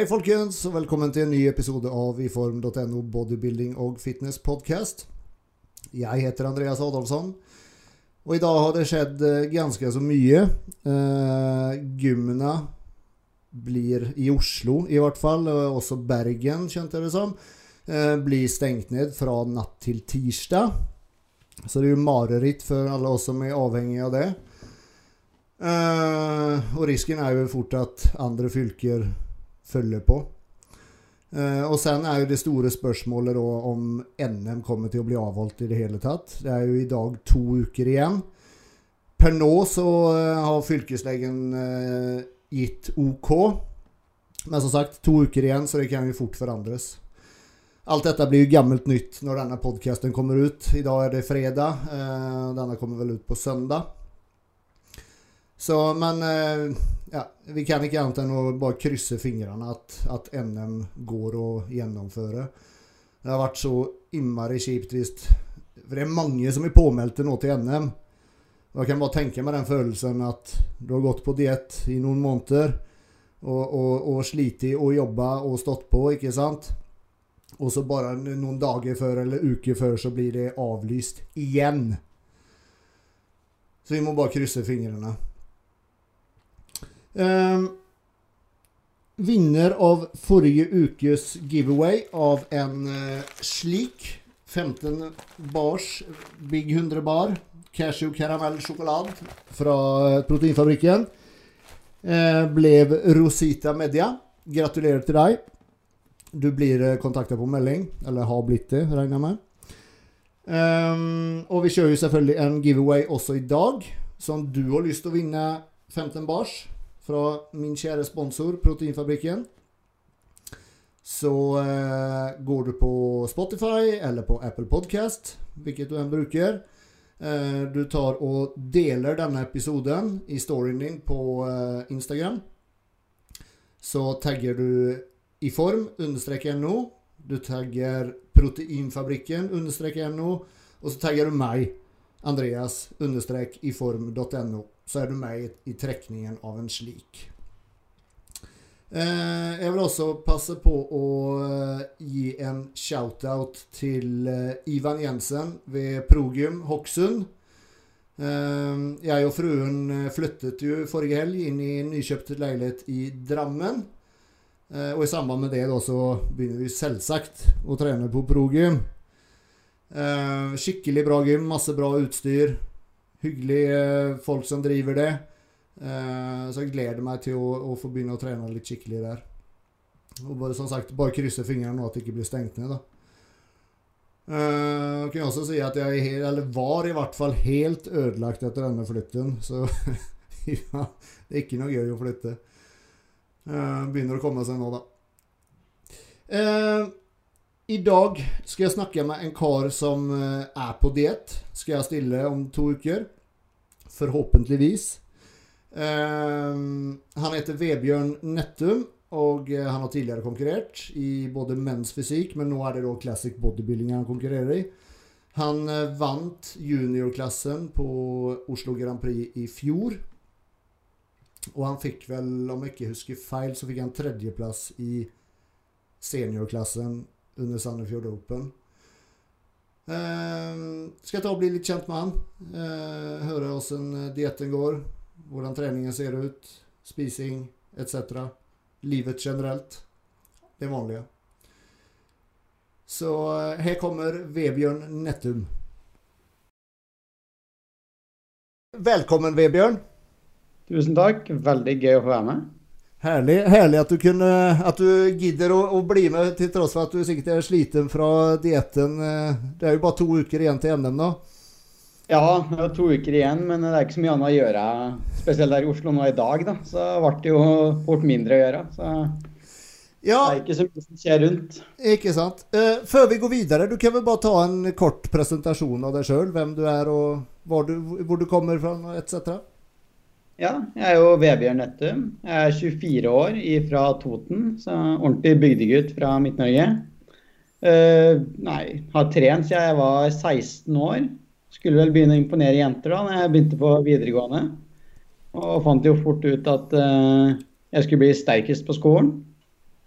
Hei, folkens, og velkommen til en ny episode av iform.no bodybuilding og fitness podcast. Jeg heter Andreas Adolfsson, og i dag har det skjedd eh, ganske så mye. Uh, gymmene blir i Oslo, i hvert fall, og også Bergen, kjente jeg det som, uh, blir stengt ned fra natt til tirsdag. Så det er jo mareritt for alle oss som er avhengige av det. Uh, og risken er jo fort at andre fylker følger på. Eh, og sen er jo det store spørsmålet da om NM kommer til å bli avholdt i det hele tatt. Det er jo i dag to uker igjen. Per nå så eh, har fylkeslegen eh, gitt OK. Men som sagt, to uker igjen, så det kan jo fort forandres. Alt dette blir jo gammelt nytt når denne podkasten kommer ut. I dag er det fredag. Denne kommer vel ut på søndag. Så, men ja, vi kan ikke annet enn å bare krysse fingrene at, at NM går å gjennomføre. Det har vært så innmari kjipt hvis For det er mange som er påmeldte nå til NM. Jeg kan bare tenke meg den følelsen at du har gått på diett i noen måneder og, og, og slitt og jobba og stått på, ikke sant? Og så bare noen dager før eller uker før så blir det avlyst igjen. Så vi må bare krysse fingrene. Um, vinner av forrige ukes giveaway av en uh, slik 15 bars Big 100 bar cashew karamell sjokolade fra Proteinfabrikken Eh, ble Rosita Media. Gratulerer til deg. Du blir uh, kontakta på melding, eller har blitt det, regner jeg med. Um, og vi kjører jo selvfølgelig en giveaway også i dag. som du har lyst til å vinne 15 bars fra min kjære sponsor Proteinfabrikken, så eh, går du på Spotify eller på Apple Podcast, hvilket du enn bruker. Eh, du tar og deler denne episoden i storyen din på eh, Instagram. Så tagger du i form understrek no. Du tagger Proteinfabrikken understrek no. Og så tagger du meg, Andreas understrek i form.no så er du med i, i trekningen av en slik. Eh, jeg vil også passe på å eh, gi en shout-out til eh, Ivan Jensen ved Progym Hokksund. Eh, jeg og fruen eh, flyttet jo forrige helg inn i nykjøpt leilighet i Drammen. Eh, og i samband med det da så begynner vi selvsagt å trene på Progym. skikkelig bra gym, masse bra utstyr hyggelige eh, folk som driver det. Eh, så jeg gleder meg til å, å, få begynne å trene litt skikkelig der. Og bare som sagt, bare krysse fingrene nå at det ikke blir stengt ned, da. Uh, kan også si at jeg helt, eller var i hvert fall helt ødelagt etter denne flytten. Så ja, det er ikke noe gøy å flytte. Uh, begynner å komme seg nå, da. Uh, i dag skal jeg snakke med en kar som eh, er på diett. Skal jeg stille om to uker. Forhåpentligvis. Um, han heter Vebjørn Nettum, og eh, han har tidligere konkurrert i både menns fysikk, men nå er det da classic bodybuilding han konkurrerer i. Han vant juniorklassen på Oslo Grand Prix i fjor. Og han fikk vel, om jeg ikke husker feil, så fikk han tredjeplass i seniorklassen under Sandefjord Open. Eh, skal ta og bli litt kjent med han. Eh, høre åssen eh, dietten går, hvordan treningen ser ut, spising etc. Livet generelt. Det vanlige. Så uh, her kommer Vebjørn Nettum. Velkommen, Vebjørn. Tusen takk. Veldig gøy å få være med. Herlig, herlig at du, kunne, at du gidder å, å, bli med, til tross for at du sikkert er sliten fra dietten. Det er jo bare to uker igjen til NM nå. Ja, det er to uker igjen, men det er ikke så mye annet å gjøre. Spesielt her i Oslo nå i dag, da. Så ble det jo fort mindre å gjøre. Så ja, det er ikke så mye som skjer rundt. Ikke sant. Uh, før vi går videre, du kan vel bare ta en kort presentasjon av deg sjøl? Hvem du er, og du, hvor du kommer fra, etc.? Ja, jeg er jo Vebjørn Nettum. Jeg er 24 år fra Toten. Så ordentlig bygdegutt fra Midt-Norge. Uh, nei, har trent siden jeg var 16 år. Skulle vel begynne å imponere jenter da når jeg begynte på videregående. Og fant jo fort ut at uh, jeg skulle bli sterkest på skolen.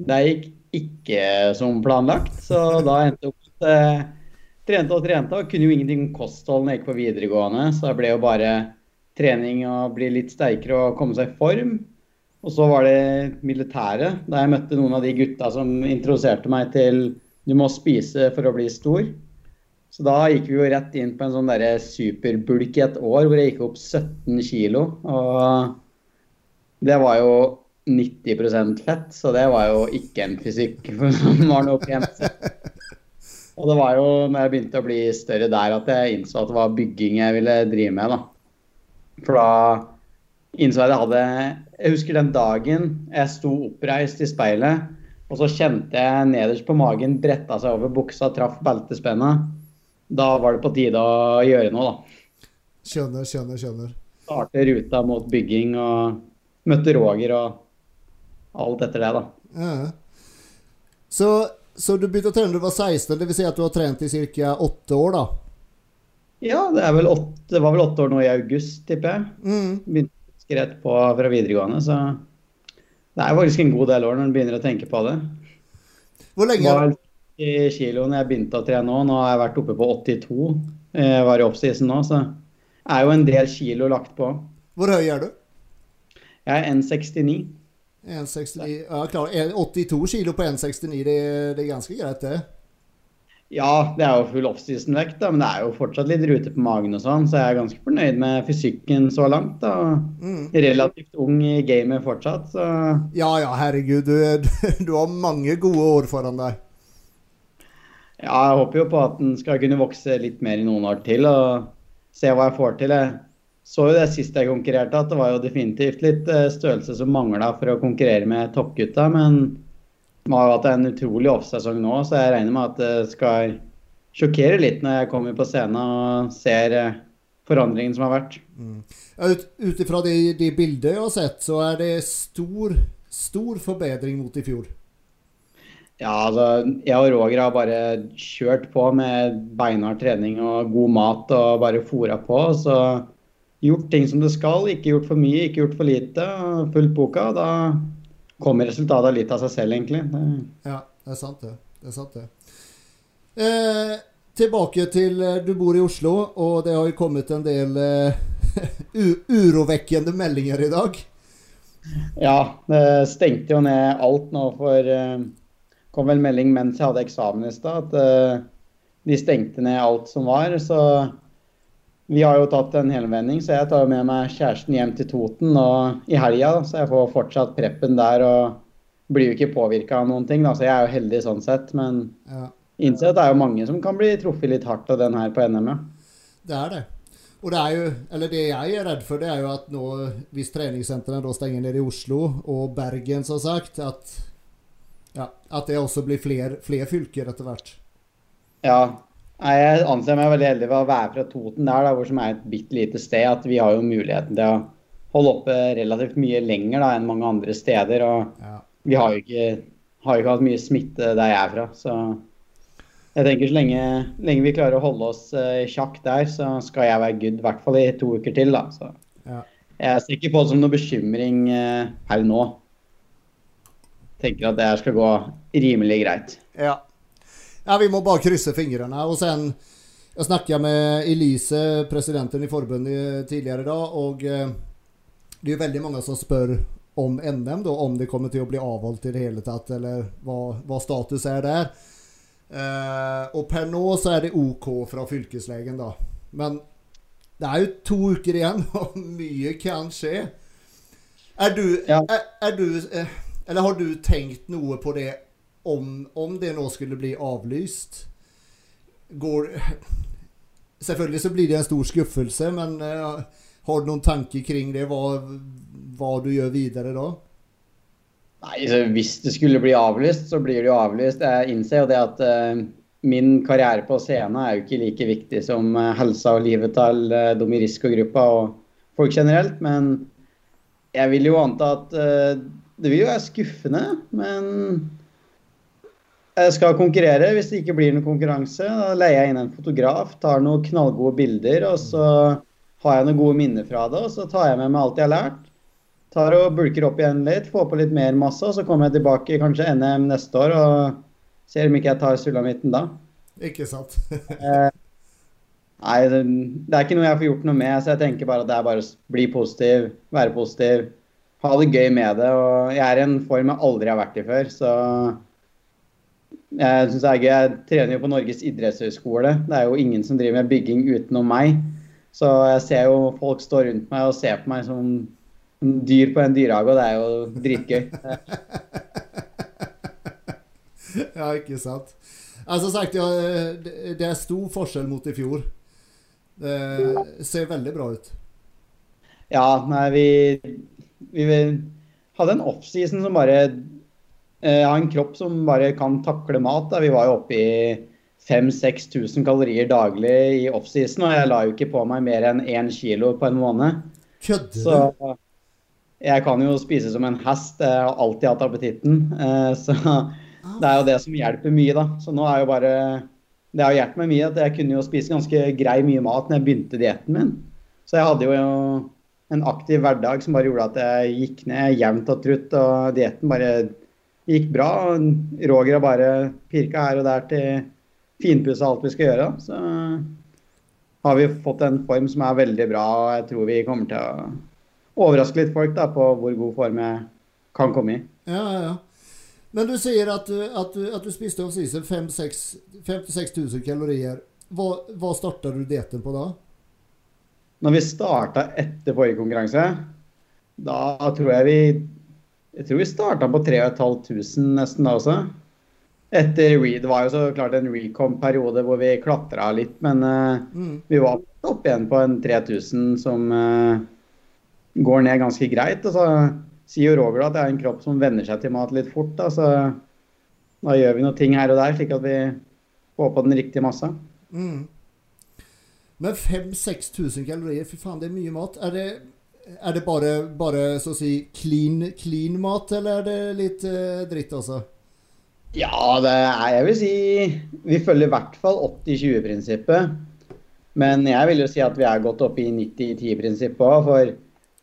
Det gikk ikke som planlagt, så da endte jeg opp uh, Trente og trente og kunne jo ingenting om kosthold når jeg gikk på videregående, så det ble jo bare trening og bli litt sterkere og komme seg i form. Og så var det militæret, da jeg møtte noen av de gutta som introduserte meg til du må spise for å bli stor. Så da gikk vi jo rett inn på en sånn derre superbulk i et år hvor jeg gikk opp 17 kilo. Og det var jo 90% fett, så det var jo ikke en fysikk som var noe pent. Og det var jo når jeg begynte å bli større der at jeg innså at det var bygging jeg ville drive med. da. For da innså jeg at jeg hadde Jeg husker den dagen jeg sto oppreist i speilet, og så kjente jeg nederst på magen bretta seg over buksa, traff beltespenna. Da var det på tide å gjøre noe, da. Skjønner, skjønner, skjønner. Starte ruta mot bygging og møtte Roger og alt etter det, da. Ja. Så, så du begynte å trene da du var 16, dvs. Si at du har trent i ca. åtte år, da? Ja, det, er vel åtte, det var vel åtte år nå i august, tipper jeg. Mm. Begynte rett på fra videregående, så det er faktisk en god del år når en begynner å tenke på det. Hvor lenge var i kilo når jeg begynte å trene nå. Nå har jeg vært oppe på 82. Jeg var i oppsisen nå, så er jo en del kilo lagt på. Hvor høy er du? Jeg er 1,69. 1,69 Ja, klar. 82 kilo på 1,69, det, det er ganske greit, det? Ja, det er jo full offseason-vekt, men det er jo fortsatt litt rute på magen og sånn, så jeg er ganske fornøyd med fysikken så langt. da. Mm. Relativt ung i gamet fortsatt, så Ja ja, herregud. Du, du, har mange gode år foran deg. Ja, jeg håper jo på at den skal kunne vokse litt mer i noen år til og se hva jeg får til. Jeg så jo det sist jeg konkurrerte, at det var jo definitivt litt eh, størrelse som mangla for å konkurrere med toppgutta, men vi har jo hatt en utrolig offsesong nå, så jeg regner med at det skal sjokkere litt når jeg kommer på scenen og ser eh, forandringen som har vært. Mm. Ut ifra de, de bildene jeg har sett, så er det stor, stor forbedring mot i fjor. Ja, altså, jeg og Roger har bare kjørt på med beinhard trening og god mat og bare fora på. Så gjort ting som det skal, ikke gjort for mye, ikke gjort for lite. Fulgt boka. Da kommer resultatet litt av seg selv, egentlig. Ja, det er sant, det. det, er sant, det. Eh, tilbake til eh, Du bor i Oslo, og det har jo kommet en del eh, urovekkende meldinger i dag. Ja, det stengte jo ned alt nå for eh, kom vel melding mens jeg hadde eksamen i stad, at eh, de stengte ned alt som var. Så vi har jo tatt en helvending, så jeg tar med meg kjæresten hjem til Toten og i helga. Så jeg får fortsatt preppen der og blir jo ikke påvirka av noen ting. Da. Så jeg er jo heldig sånn sett. Men ja. innser at det er jo mange som kan bli truffet litt hardt av den her på NM. Det er det. Og det er jo, eller det jeg er redd for, det er jo at nå, hvis treningssentrene stenger ned i Oslo og Bergen, som sagt, at, ja, at det også blir flere, flere fylker etter hvert. Ja, jeg anser meg veldig heldig for å være fra Toten, der, da, hvor som er et bitte lite sted. At vi har jo muligheten til å holde oppe relativt mye lenger da, enn mange andre steder. Og ja. vi har jo, ikke, har jo, ikke, hatt mye smitte der jeg er fra. Så jeg tenker så lenge, lenge vi klarer å holde oss uh, sjakk der, så skal jeg være good. I hvert fall i to uker til. da. Så ja. jeg ser ikke på det som noe bekymring uh, her nå. Tenker at det her skal gå rimelig greit. Ja, ja, vi må bare krysse fingrene. Og sen Jeg snakka med Elise, presidenten i forbundet, tidligere i dag, og eh, det er jo veldig mange som spør om NM, da, om det kommer til å bli avholdt i det hele tatt, eller hva, hva status er der. Eh, og per nå så er det OK fra fylkeslegen, da. Men det er jo to uker igjen, og mye kan skje. Er du, ja. er, er du eh, Eller har du tenkt noe på det om, om det nå skulle bli avlyst går, Selvfølgelig så blir det en stor skuffelse, men uh, har du noen tanker kring det? Hva, hva du gjør videre da? Nei, så Hvis det skulle bli avlyst, så blir det jo avlyst. Jeg innser jo det at uh, min karriere på scenen er jo ikke like viktig som uh, helsa og livet til uh, risikogruppa og folk generelt. Men jeg vil jo anta at det vil jo være skuffende. Men skal konkurrere. Hvis det ikke blir noen konkurranse, da leier jeg inn en fotograf, tar noen knallgode bilder, og så har jeg noen gode minner fra det, og så tar jeg med meg alt jeg har lært. tar og bulker opp igjen litt, får på litt mer masse, og så kommer jeg tilbake kanskje NM neste år og ser om ikke jeg tar sulamitten da. Ikke sant? Eh, Nei, det, det er ikke noe jeg får gjort noe med, så jeg tenker bare at det er bare å bli positiv, være positiv, ha det gøy med det. Og jeg er i en form jeg aldri har vært i før, så jeg synes gøy. Jeg trener jo på Norges idrettshøgskole. Det er jo ingen som driver med bygging utenom meg. Så jeg ser jo folk stå rundt meg og se på meg som en dyr på en dyrehage, og det er jo dritgøy. ja, ikke sant. Altså sagt, ja, det er stor forskjell mot i fjor. Det ser veldig bra ut. Ja, nei, vi, vi hadde en offseason som bare eh, har en kropp som bare kan takle mat. Da. Vi var jo oppe i 5000-6000 kalorier daglig i offseason, og jeg la jo ikke på meg mer enn én kilo på en måned. Kødder du? Så jeg kan jo spise som en hest. Jeg har alltid hatt appetitten. Eh, så det er jo det som hjelper mye, da. Så nå er jo bare det har hjulpet meg mye at jeg kunne jo spise ganske grei mye mat når jeg begynte dietten min. Så jeg hadde jo en aktiv hverdag som bare gjorde at jeg gikk ned jevnt og trutt, og dietten bare gikk bra. Roger har bare pirka her og der til finpussa alt vi skal gjøre. Så har vi fått en form som er veldig bra, og jeg tror vi kommer til å overraske litt folk da, på hvor god form jeg kan komme i. Ja, ja. Men du sier at du, at du, at du spiste off season 56 000 kalorier. Hva, hva starta du dietten på da? Når vi starta etter forrige konkurranse, da tror jeg vi Jeg tror vi starta på 3500 nesten da også. Etter re, Det var jo så klart en recom-periode hvor vi klatra litt, men uh, mm. vi var opp igjen på en 3000 som uh, går ned ganske greit. og så sier jo Roger at det er en kropp som venner seg til mat litt fort. Da, så da gjør vi noen ting her og der, slik at vi får på den riktige massa. Mm. Men 5000-6000 kalorier, fy faen, det er mye mat. Er det, er det bare, bare, så å si clean, clean mat, eller er det litt eh, dritt, også? Ja, det er Jeg vil si Vi følger i hvert fall 80-20-prinsippet. Men jeg vil jo si at vi er gått opp i 90-10-prinsippet òg, for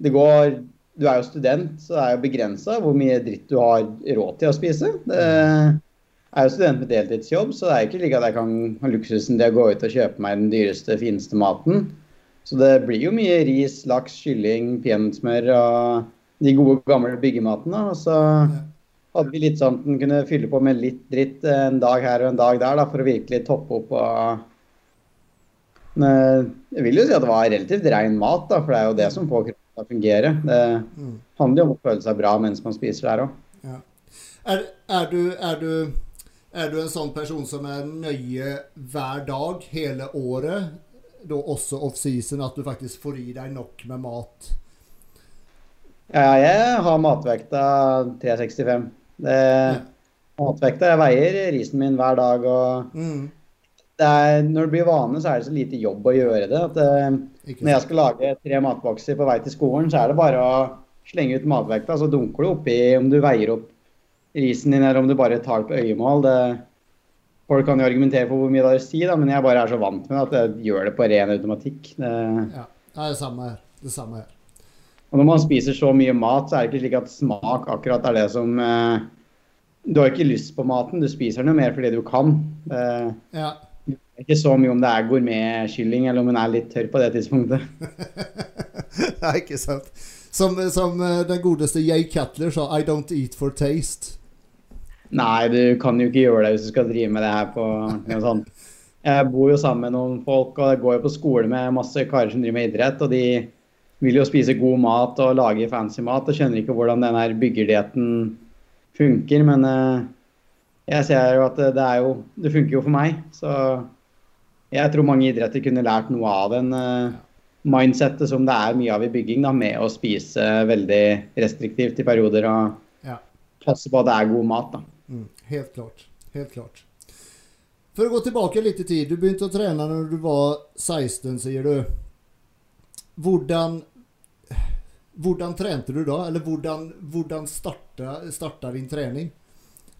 det går du er jo student, så det er jo begrensa hvor mye dritt du har råd til å spise. Det er jo student med deltidsjobb, så det er ikke like at jeg kan ha luksusen til å gå ut og kjøpe meg den dyreste, fineste maten. Så det blir jo mye ris, laks, kylling, peanøttsmør og de gode, gamle byggematene. Og så hadde vi litt sånn at den kunne fylle på med litt dritt en dag her og en dag der, da, for å virkelig toppe opp. og jeg vil jo si at det var relativt ren mat, da, for det er jo det som får kroppen til å fungere. Det mm. handler jo om å føle seg bra mens man spiser der òg. Ja. Er, er, du, er, du, er, du, en sånn person som er nøye hver dag hele året, da også offseason, at du faktisk får i deg nok med mat? Ja, jeg har matvekta 365. Det, ja. Matvekta Jeg veier risen min hver dag og mm er, når det blir vane, så er det så lite jobb å gjøre det. At, uh, når jeg skal lage tre matbokser på vei til skolen, så er det bare å slenge ut matvekta, så dunker du oppi om du veier opp risen din, eller om du bare tar det på øyemål. Det, folk kan jo argumentere for hvor mye det har å si, da, men jeg bare er så vant med det at jeg gjør det på ren automatikk. Det, ja, det er det samme her. Det samme her. Og når man spiser så mye mat, så er det ikke slik at smak akkurat er det som eh, Du har ikke lyst på maten, du spiser den jo mer fordi du kan. Det, ja ikke så mye om det er gourmetkylling eller om hun er litt tørr på det tidspunktet. Nei, ikke sant. Som, som eh, den godeste Jay Cutler sa, 'I don't eat for taste'. Nei, du kan jo ikke gjøre det hvis du skal drive med det her på noe sånt. Jeg bor jo sammen med noen folk og jeg går jo på skole med masse karer som driver med idrett. Og de vil jo spise god mat og lage fancy mat og skjønner ikke hvordan den her byggerdietten funker. Men uh, jeg ser jo at det, jo, det funker jo for meg. Så jeg tror mange idretter kunne lært noe av den uh, mindsettet som det er mye av i bygging, da, med å spise veldig restriktivt i perioder og passe på at det er god mat. Da. Helt klart. Helt klart. For å gå tilbake litt i tid. Du begynte å trene når du var 16, sier du. Hvordan, hvordan trente du da? Eller hvordan, hvordan starta, starta din trening?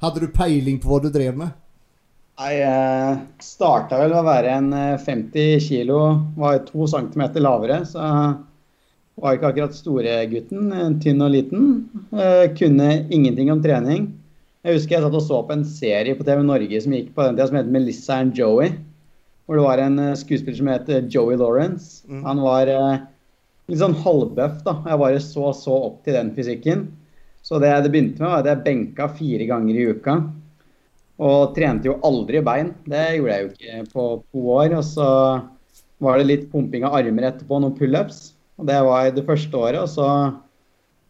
Hadde du peiling på hva du drev med? Jeg starta vel med å være en 50 eh, kilo, var to centimeter lavere. Så Var ikke akkurat storegutten. Tynn og liten. Eh, kunne ingenting om trening. Jeg husker jeg satt og så på en serie på TV Norge som gikk på den tida som het Melissa and Joey. Hvor det var en eh, skuespiller som het Joey Lawrence. Mm. Han var eh, litt sånn halvbøff, da. Jeg bare så så opp til den fysikken. Så det det begynte med, var at jeg benka fire ganger i uka. Og trente jo aldri bein. Det gjorde jeg jo ikke på to år. Og så var det litt pumping av armer etterpå, noen pullups. Og det var det første året. Og så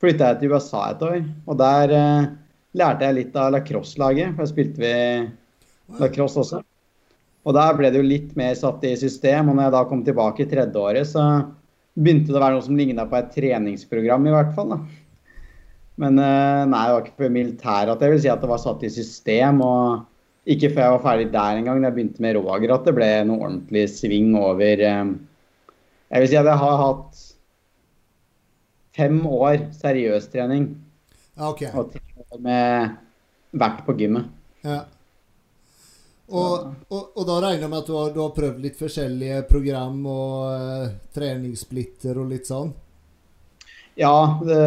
flytta jeg til USA et år. Og der eh, lærte jeg litt av lacrosse-laget, for jeg spilte vi lacrosse også. Og der ble det jo litt mer satt i system. Og når jeg da kom tilbake i tredje året, så begynte det å være noe som ligna på et treningsprogram, i hvert fall. da. Men eh, nei, det var ikke for militæret at jeg vil si at det var satt i system. Og ikke før jeg var ferdig der engang, da jeg begynte med Roger, at det ble noe ordentlig sving over eh, Jeg vil si at jeg har hatt fem år seriøs trening Okay. ok. og år med vært på gymmet. Ja. Og, og, og da regner jeg med at du har, du har prøvd litt forskjellige program og uh, treningssplitter og litt sånn? Ja, det,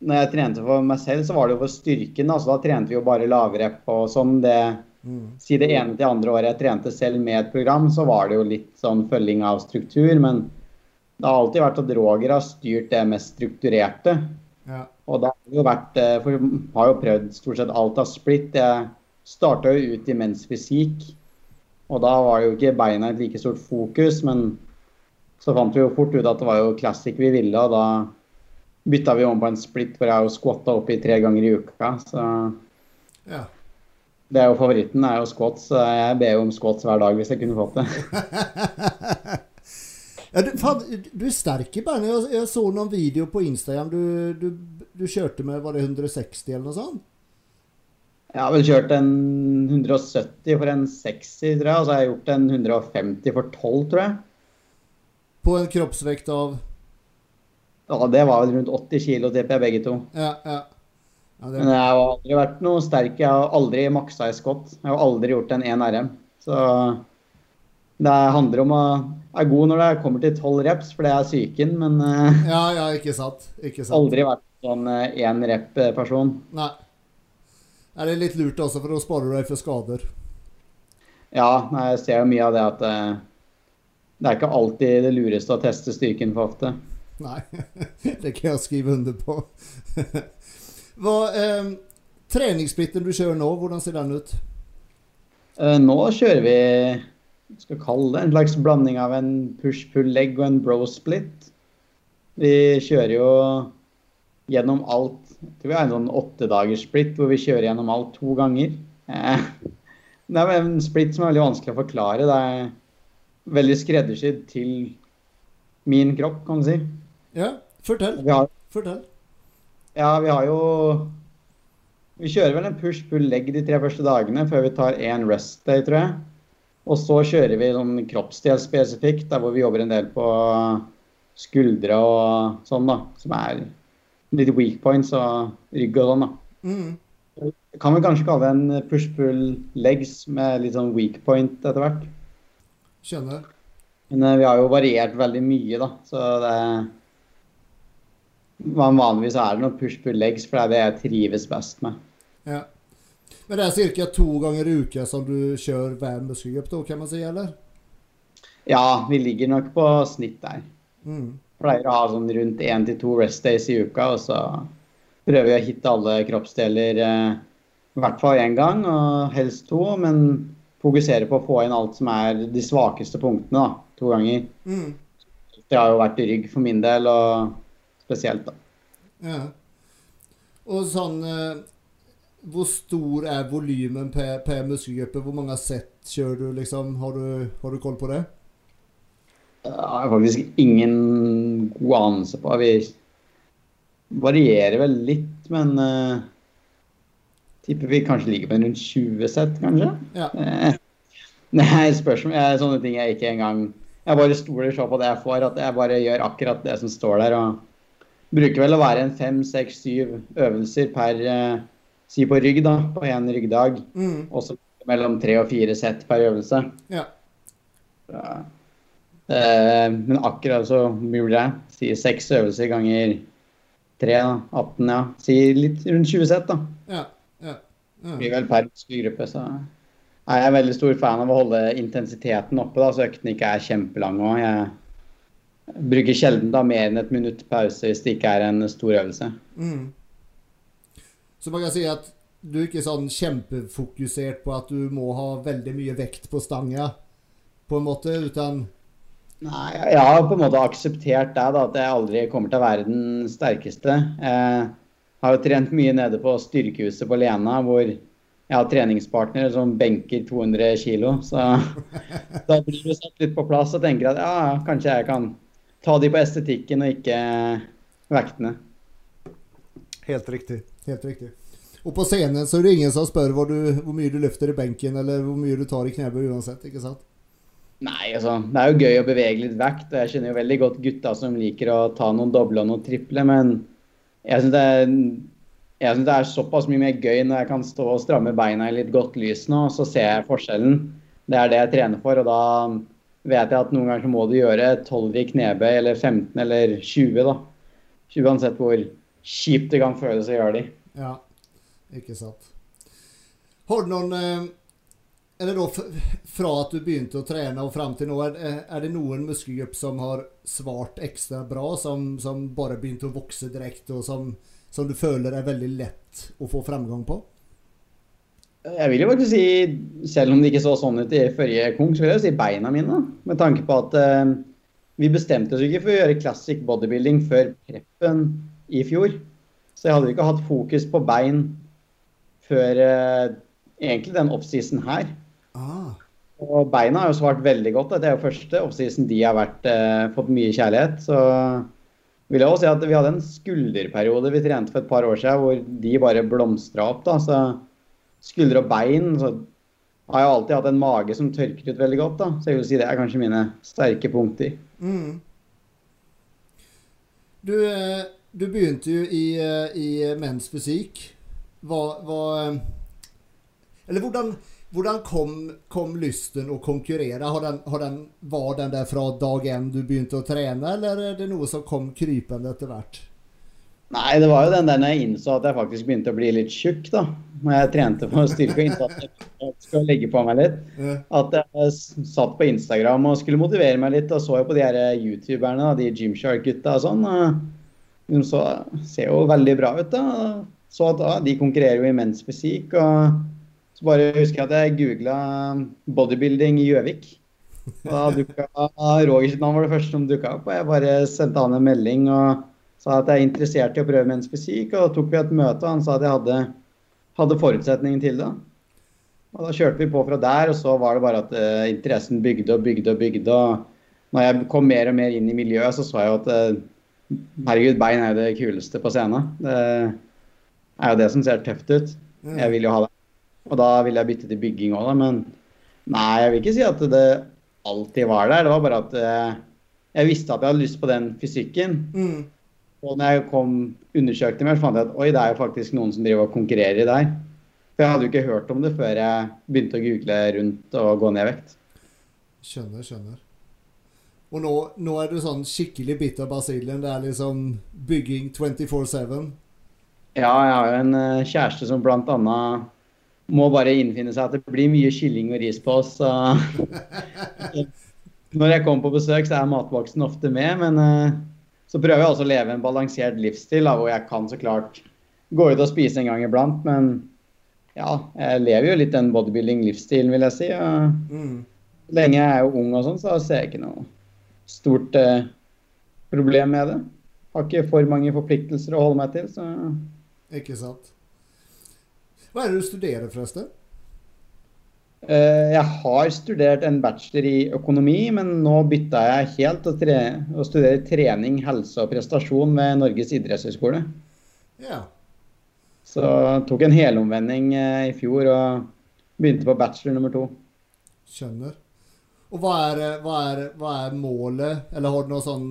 når jeg trente for meg selv, så var det jo for styrken. Altså, da trente vi jo bare lavrepp og sånn. Det, Mm. si det ene til andre året jeg trente selv med et program, så var det jo litt sånn følging av struktur. Men det har alltid vært at Roger har styrt det mest strukturerte. Og da har jo vært eh, For jeg har jo prøvd stort sett alt av splitt. Jeg starta jo ut i mensfysikk, og da var jo ikke beina et like stort fokus, men så fant vi jo fort ut at det var jo classic vi ville, og da bytta vi om på en splitt hvor jeg jo squatta opp i tre ganger i uka. Så ja. det er jo favoritten, er jo squats. Så jeg ber jo om squats hver dag hvis jeg kunne fått det. ja du, faen, du er sterk i beina. Jeg, jeg så noen video på Instagram. Du, du, du kjørte med var det 160 eller noe sånt? Jeg har vel kjørt en 170 for en 60, tror jeg. Og så har jeg gjort en 150 for 12, tror jeg. På en kroppsvekt av Ja, det var vel rundt 80 kilo, tipper jeg, begge to. Ja, ja. ja det, Men jeg har aldri vært noe sterk. Jeg har aldri maksa i skott. Jeg har aldri gjort en 1 RM. Så det handler om å være god når det kommer til 12 reps, for det er psyken. Men uh, ja, ja, ikke sant. Ikke sant. aldri vært sånn én rep-person. Nei. Er det litt lurt også, for å spare deg for skader? Ja, jeg ser jo mye av det at uh, det er ikke alltid det lureste å teste styrken for ofte. Nei, det kan jeg skrive under på. Hva, eh, treningssplitten du kjører nå, hvordan ser den ut? Eh, Nå kjører vi skal kalle det, en slags blanding av en push-pull-leg og en bro-split. Vi kjører jo gjennom alt. Jeg tror vi har en sånn åttedagers split hvor vi kjører gjennom alt to ganger. Eh, Det er en split som er veldig vanskelig å forklare. Det er veldig skreddersydd til min kropp, kan du si. Ja, fortell. Vi har, Fortell. ja, vi har jo Vi kjører vel en push-pull-leg de tre første dagene før vi tar én rest day, tror jeg. Og så kjører vi sånn kroppsdel spesifikt, der hvor vi jobber en del på skuldre og sånn, da. Som er litt weak points og rygg og sånn, da. Mm. Kan vi kanskje kalle det en push-pull legs med litt sånn weak point etter hvert. Skjønner. Men eh, vi har jo variert veldig mye, da. Så det Vanligvis er det noe push-pull legs, for det er det jeg trives best med. Ja. Men det er ca. to ganger i uka som du kjører hver muskelgruppe, da, kan man si, eller? Ja, vi ligger nok på snitt der. Mm. Pleier å ha sånn rundt én til to rest days i uka, og så prøver vi å hitte alle kroppsdeler eh, i hvert fall én gang, og helst to. Men fokusere på å få inn alt som er de svakeste punktene, da. To ganger. Mm. Det har jo vært rygg for min del, og spesielt, da. Ja. Og sånn eh, Hvor stor er volumen per, per muskelgruppe? Hvor mange sett kjører du, liksom? Har du, har du koll på det? Jeg har faktisk ingen god anelse på. Vi varierer vel litt, men uh, tipper vi kanskje ligger på rundt 20 sett, kanskje. Ja. Eh, Nei, spørsmål er sånne ting jeg ikke engang Jeg bare stoler så på det jeg får, at jeg bare gjør akkurat det som står der. og Bruker vel å være en fem, seks, syv øvelser per eh, Si på rygg, da, på én ryggdag. Mm. Og så mellom tre og fire sett per øvelse. Ja. Så, Eh, men akkurat så mulig det si seks øvelser ganger tre, da. 18, ja. Si litt rundt 20 sett, da. Ja, ja, ja. blir vel per gruppe, så jeg er veldig stor fan av å holde intensiteten oppe, da, så øktene ikke er kjempelange òg. Jeg bruker sjelden da mer enn et minutt pause hvis det ikke er en stor øvelse. Mm. Så man kan si at du er ikke sånn kjempefokusert på at du må ha veldig mye vekt på stanga, på en måte, uten Nei, jeg har på en måte akseptert det, da, at jeg aldri kommer til å være den sterkeste. Jeg har jo trent mye nede på styrkehuset på Lena, hvor jeg har treningspartnere som benker 200 kilo. Så da blir du satt litt på plass og tenker at ja, kanskje jeg kan ta de på estetikken og ikke vektene. Helt riktig. Helt riktig. Og på scenen så er det ingen som spør hvor, du, hvor mye du løfter i benken, eller hvor mye du tar i knebøy uansett, ikke sant? Nei, altså, det er jo gøy å bevege litt vekt. og Jeg kjenner jo veldig godt gutta som liker å ta noen doble og noen triple, men jeg syns det, det er såpass mye mer gøy når jeg kan stå og stramme beina i litt godt lys nå, og så ser jeg forskjellen. Det er det jeg trener for, og da vet jeg at noen ganger så må du gjøre 12 i knebøy, eller 15 eller 20, da. Uansett hvor kjipt det kan føles å gjøre de. Ja, ikke sant. Har du noen Er Eller da fra at du begynte å trene og fram til nå, er, det noen muskelgruppe som har svart ekstra bra, som, som bare begynte å vokse direkte, og som, som du føler er veldig lett å få fremgang på? Jeg vil jo faktisk si, selv om det ikke så sånn ut i forrige kong, så vil jeg jo si beina mine. Med tanke på at eh, vi bestemte oss ikke for å gjøre classic bodybuilding før preppen i fjor. Så jeg hadde ikke hatt fokus på bein før eh, egentlig den offseason her. Ah, Og beina har jo svart veldig godt. Det er jo første offseason de har vært, eh, fått mye kjærlighet. Så vil jeg også si at vi hadde en skulderperiode vi trente for et par år siden hvor de bare blomstra opp. da, så Skuldre og bein så har jeg alltid hatt en mage som tørker ut veldig godt. da, Så jeg vil si det er kanskje mine sterke punkter. mm. Du, eh, du begynte jo i, eh, i Menns Fysikk. Hva, hva eh, Eller hvordan, hvordan kom, kom lysten å konkurrere? Har den, har den, var den der fra dag én du begynte å trene, eller er det noe som kom krypende etter hvert? Nei, det var jo den der når jeg innså at jeg faktisk begynte å bli litt tjukk, da. Når jeg trente for styrke og innsats. Jeg skal legge på meg litt. Eh, At jeg satt på Instagram og skulle motivere meg litt, og så jo på de her youtuberne, de Gymshark-gutta og sånn. De så, ser jo veldig bra ut, da. Så at ah, de konkurrerer jo i menns fysikk. Og så bare husker jeg at jeg googla bodybuilding i Gjøvik. Da dukka Roger sitt navn var det første som dukka opp. Og jeg bare sendte han en melding og sa at jeg er interessert i å prøve menns fysikk. Og da tok vi et møte, og han sa at jeg hadde, hadde forutsetningen til det. Og da kjørte vi på fra der, og så var det bare at uh, interessen bygde og bygde og bygde. Og når jeg kom mer og mer inn i miljøet, så så jeg jo at eh, herregud, bein er jo det kuleste på scenen. Det er jo det som ser tøft ut. Jeg vil jo ha det. Og da ville jeg bytte til bygging òg, da. Men nei, jeg vil ikke si at det alltid var der. Det var bare at eh, jeg visste at jeg hadde lyst på den fysikken. Mm. Og når jeg kom undersøkte mer, så fant jeg at oi, det er jo faktisk noen som driver og konkurrerer der. For jeg hadde jo ikke hørt om det før jeg begynte å google rundt og gå ned i vekt. Skjønner, skjønner. Og nå, nå er du sånn skikkelig bitt av basillen. Det er liksom bygging 24-7. Ja, jeg har jo en eh, kjæreste som annet må bare innfinne seg at det blir mye kylling og ris på oss. Så når jeg kommer på besøk, så er matboksen ofte med. Men eh, så prøver jeg også å leve en balansert livsstil, hvor jeg kan så klart gå ut og spise en gang iblant. Men ja, jeg lever jo litt den bodybuilding-livsstilen, vil jeg si. Og Mm. lenge jeg er jo ung og sånn, så ser jeg ikke noe stort eh, problem med det. Har ikke for mange forpliktelser å holde meg til, så Ikke sant? Hva er det du studerer, forresten? Eh, Jeg har studert en bachelor i økonomi, men nå bytta jeg helt til å tre å studere trening, helse og prestasjon ved Norges idrettshøgskole. Ja. Så tok en helomvending eh, i fjor og begynte på bachelor nummer to. Skjønner. Og hva er, hva, er, hva er målet? Eller har du noe sånn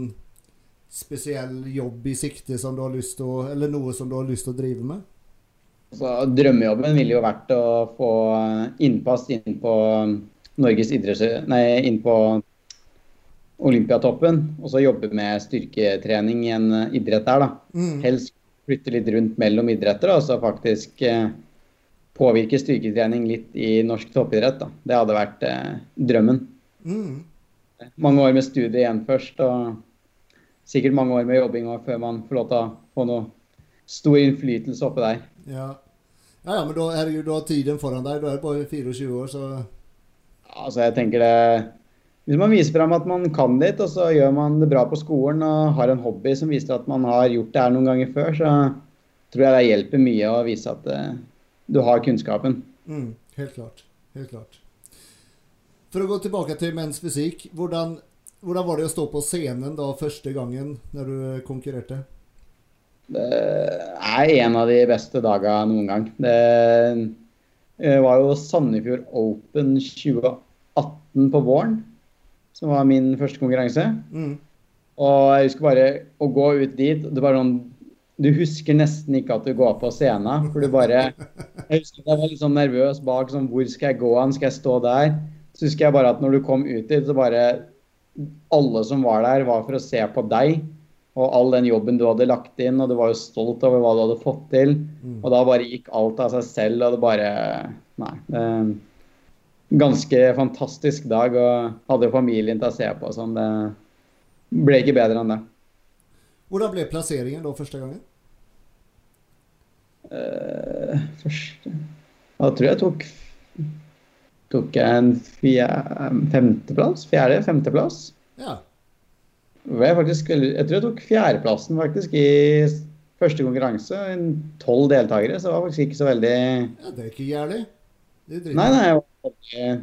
spesiell jobb i sikte som du har lyst til å Eller noe som du har lyst til å drive med? Så drømmejobben ville jo vært å få innpass inn på Norges idretts... Nei, inn på Olympiatoppen, og så jobbe med styrketrening i en idrett der, da. Mm. Helst flytte litt rundt mellom idretter, og så faktisk eh, påvirke styrketrening litt i norsk toppidrett. da. Det hadde vært eh, drømmen. Mm. Mange år med studie igjen først, og sikkert mange år med jobbing før man får lov til å få noe stor innflytelse oppe der. Ja. ja, ja, men da er jo du tiden foran deg. Du er bare 24 år, så Altså, jeg tenker det Hvis man viser fram at man kan litt, og så gjør man det bra på skolen og har en hobby som viser at man har gjort det her noen ganger før, så tror jeg det hjelper mye å vise at uh, du har kunnskapen. mm, Helt klart. Helt klart. For å gå tilbake til menns fysikk. Hvordan, hvordan var det å stå på scenen da første gangen når du konkurrerte? Det er en av de beste dagene noen gang. Det eh, var jo Sandefjord Open 2018 på våren, som var min første konkurranse. Mm. Og jeg husker bare å gå ut dit det var sånn, Du husker nesten ikke at du går på scenen. For du bare Jeg husker jeg var litt sånn nervøs bak. sånn, Hvor skal jeg gå an? Skal jeg stå der? Så husker jeg bare at når du kom ut dit, så bare Alle som var der, var for å se på deg. Og all den jobben du hadde lagt inn, og du var jo stolt over hva du hadde fått til. Mm. Og da bare gikk alt av seg selv, og det bare Nei. Det, ganske fantastisk dag, og hadde familien til å se på. Sånn, det ble ikke bedre enn det. Hvordan ble plasseringen da første gangen? Uh, første Da tror jeg tok tok jeg en femteplass? Fjerde? Femteplass? Ja. Jeg, faktisk, jeg tror jeg tok fjerdeplassen faktisk i første konkurranse. Tolv deltakere, så det var faktisk ikke så veldig ja det er ikke gærent. Nei, nei,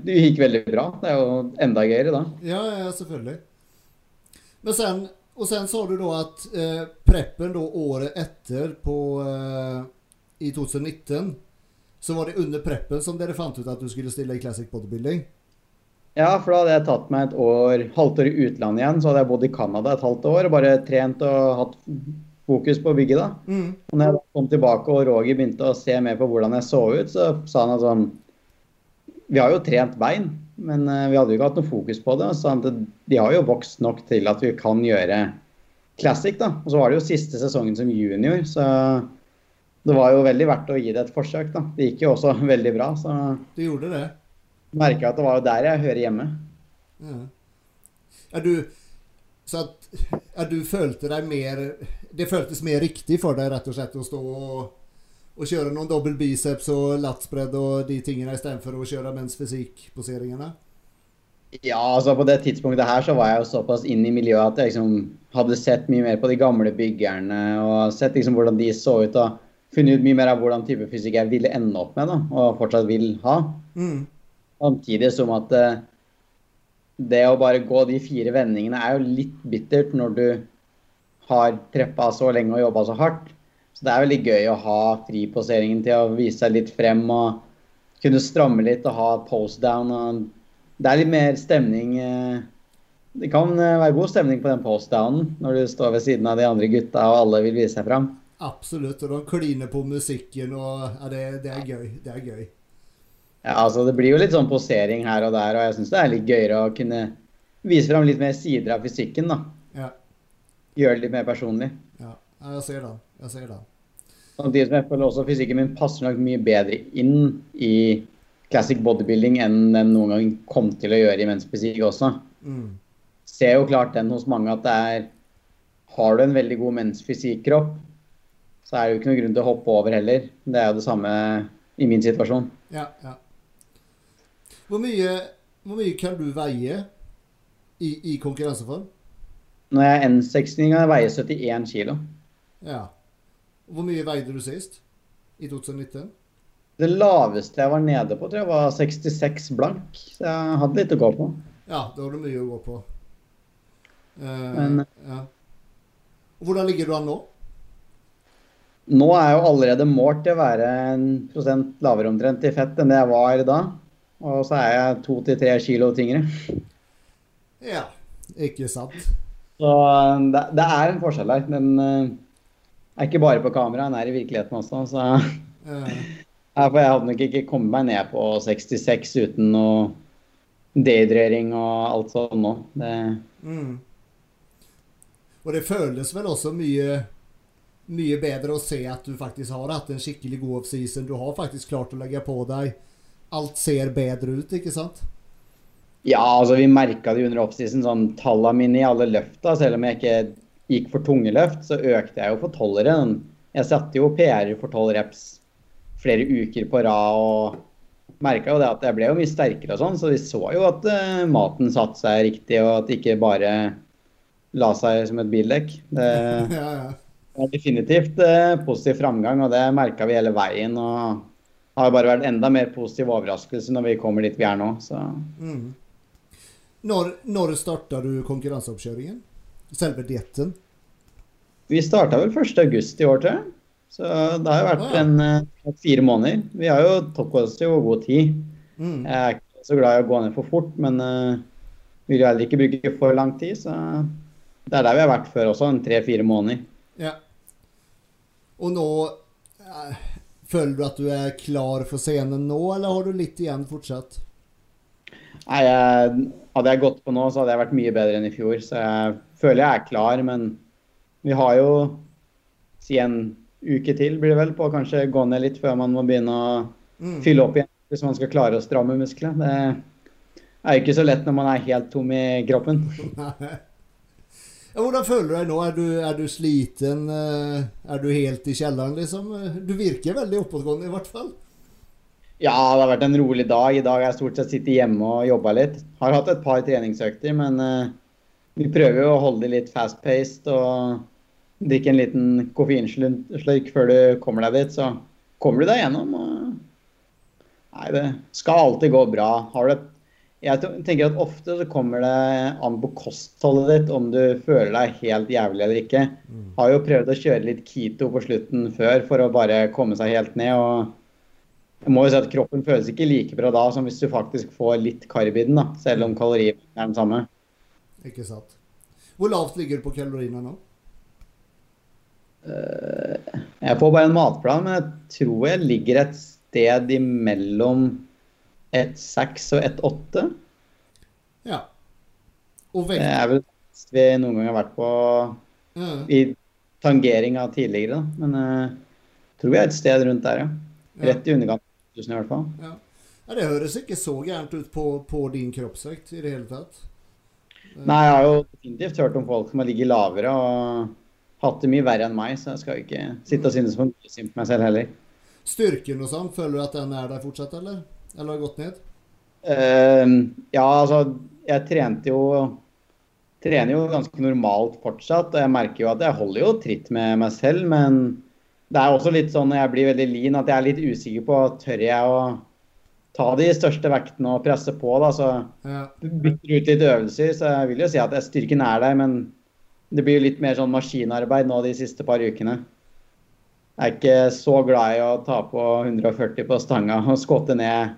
det gikk veldig bra. Det er jo enda gøyere da. Ja, ja, selvfølgelig. Men sen, og sen sa du da at eh, preppen da året etter på, eh, i 2019 så var det under preppen som dere fant ut at du skulle stille i Classic Bodybuilding. Ja, for da hadde jeg tatt meg et år, halvt år i utlandet igjen. Så hadde jeg bodd i Canada et halvt år og bare trent og hatt fokus på bygget da. Mm. Og når jeg kom tilbake og Roger begynte å se mer på hvordan jeg så ut, så sa han at sånn Vi har jo trent bein, men eh, vi hadde jo ikke hatt noe fokus på det. Så han at de har jo vokst nok til at vi kan gjøre classic, da. Og så var det jo siste sesongen som junior, så det var jo veldig verdt å gi det et forsøk, da. Det gikk jo også veldig bra, så Du gjorde det? Merka at det var jo der jeg hører hjemme. Ja. Er du Så at at du følte deg mer Det føltes mer riktig for deg rett og slett å stå og, og kjøre noen dobbel biceps og latsbredd og de tingene istedenfor å kjøre mens fysikk-poseringene? Ja, altså på det tidspunktet her så var jeg jo såpass inn i miljøet at jeg liksom hadde sett mye mer på de gamle byggerne og sett liksom hvordan de så ut og funnet ut mye mer av hvordan type fysikk jeg ville ende opp med da, og fortsatt vil ha. Mm. Samtidig som at uh, det å bare gå de fire vendingene er jo litt bittert når du har treppa så lenge og jobba så hardt. Så det er veldig gøy å ha friposeringen til å vise seg litt frem og kunne stramme litt og ha post down. Og det er litt mer stemning. eh, Det kan eh, være god stemning på den post downen når du står ved siden av de andre gutta og alle vil vise seg fram. Absolutt. Og de kliner på musikken og ja, det, det er gøy. Det er gøy. Ja, altså Det blir jo litt sånn posering her og der, og jeg syns det er litt gøyere å kunne vise fram litt mer sider av fysikken. da. Ja. Gjøre det litt mer personlig. ja. jeg ser det. Jeg ser det. Samtidig som jeg føler også fysikken min passer nok mye bedre inn i classic bodybuilding enn den noen gang kom til å gjøre i mensfysikk også. Mm. Ser jo klart den hos mange at det er Har du en veldig god mensfysikkropp, så er det jo ikke noen grunn til å hoppe over heller. Det er jo det samme i min situasjon. Ja, ja. Hvor mye, hvor mye kan du veie i, i konkurranseform? Når jeg er N60, kan jeg veie 71 kilo. Ja. Hvor mye veide du sist? I 2019? Det laveste jeg var nede på, tror jeg var 66 blank. Så jeg hadde litt å gå på. Ja, da har du mye å gå på. Uh, Men- ja. Hvordan ligger du an nå? Nå er jeg jo allerede målt til å være en prosent lavere omtrent i fett enn det jeg var da. Og så er jeg to til tre kilo tyngre. Ja, ikke sant? Så det, det er en forskjell her. Den eh, er ikke bare på kamera, den er i virkeligheten også. Så Eh, ja, for jeg hadde nok ikke kommet meg ned på 66 uten noe dehydrering og alt sånt nå. Det, Mm. Og det føles vel også mye mye bedre å se at du faktisk har hatt en skikkelig god offseason. Du har faktisk klart å legge på deg. Alt ser bedre ut, ikke sant? ja, altså vi merka det under offseason. Sånn, tallene mine i alle løfta, selv om jeg ikke gikk for tunge løft, så økte jeg jo for tolveren. Jeg satte jo PR-er for tolv reps flere uker på rad. og merka jo det at jeg ble jo mye sterkere og sånn, så vi så jo at uh, maten satte seg riktig, og at det ikke bare la seg som et bildekk. Det, Ja, ja. Det er definitivt eh, positiv framgang, og det merka vi hele veien. Og har bare vært enda mer positiv overraskelse når vi kommer dit vi er nå. Så Mm. Når, når starta du konkurranseoppkjøringen? Selve dietten? vi starta vel 1.8 i år, tror jeg. Så det har jo vært Ah, ja. en eh, fire måneder. Vi har jo tok oss jo god tid. Mm. Jeg er ikke så glad i å gå ned for fort, men uh, vil jo heller ikke bruke for lang tid. Så det er der vi har vært før også, en tre-fire måneder. Ja. Og nå eh, Føler du at du er klar for scenen nå, eller har du litt igjen fortsatt? Nei, jeg, Hadde jeg gått på nå, så hadde jeg vært mye bedre enn i fjor. Så jeg føler jeg er klar, men vi har jo si en uke til, blir det vel, på å kanskje gå ned litt før man må begynne å Mm. fylle opp igjen. Hvis man skal klare å stramme musklene. Det er jo ikke så lett når man er helt tom i kroppen. Hvordan føler du deg nå? Er du, er du sliten? eh, Er du helt i kjelleren, liksom? Du virker veldig oppadgående, i hvert fall. Ja, det har vært en rolig dag. I dag har jeg stort sett sittet hjemme og jobba litt. Har hatt et par treningsøkter, men uh, vi prøver jo å holde det litt fast-paced og drikke en liten koffeinslurk før du kommer deg dit. Så kommer du deg gjennom. Og... Nei, det skal alltid gå bra. Har du et jeg tenker at ofte så kommer det an på kostholdet ditt om du føler deg helt jævlig eller ikke. Har jo prøvd å kjøre litt keto på slutten før for å bare komme seg helt ned. og jeg må jo si at Kroppen føles ikke like bra da som hvis du faktisk får litt karb i den, da, selv om kaloriene er den samme. Ikke sant? Hvor lavt ligger du på kaloriene nå? Jeg får bare en matplan, men jeg tror jeg ligger et sted imellom 1,6 og 1,8. Ja. Og Det er vel det vi noen gang har vært på Ja. i tangeringa tidligere, da. Men jeg tror vi er et sted rundt der, ja. Rett i underkant av 1000 i hvert fall. Ja. ja, Det høres ikke så gærent ut på, på din kroppsvekt i det hele tatt. Nei, jeg har jo definitivt hørt om folk som har ligget lavere og hatt det mye verre enn meg, så jeg skal ikke sitte og synes for mye synd på meg selv heller. Styrken og sånn, føler du at den er der fortsatt, eller? Eller har gått ned? Uh, ja, altså, jeg trente jo trener jo ganske normalt fortsatt, og jeg merker jo at jeg holder jo tritt med meg selv, men det er også litt sånn når jeg blir veldig lean at jeg er litt usikker på tør jeg å ta de største vektene og presse på, da, så Ja. bytter ut litt øvelser, så jeg vil jo si at styrken er der, men det blir litt mer sånn maskinarbeid nå de siste par ukene. Jeg er ikke så glad i å ta på 140 på stanga og skåte ned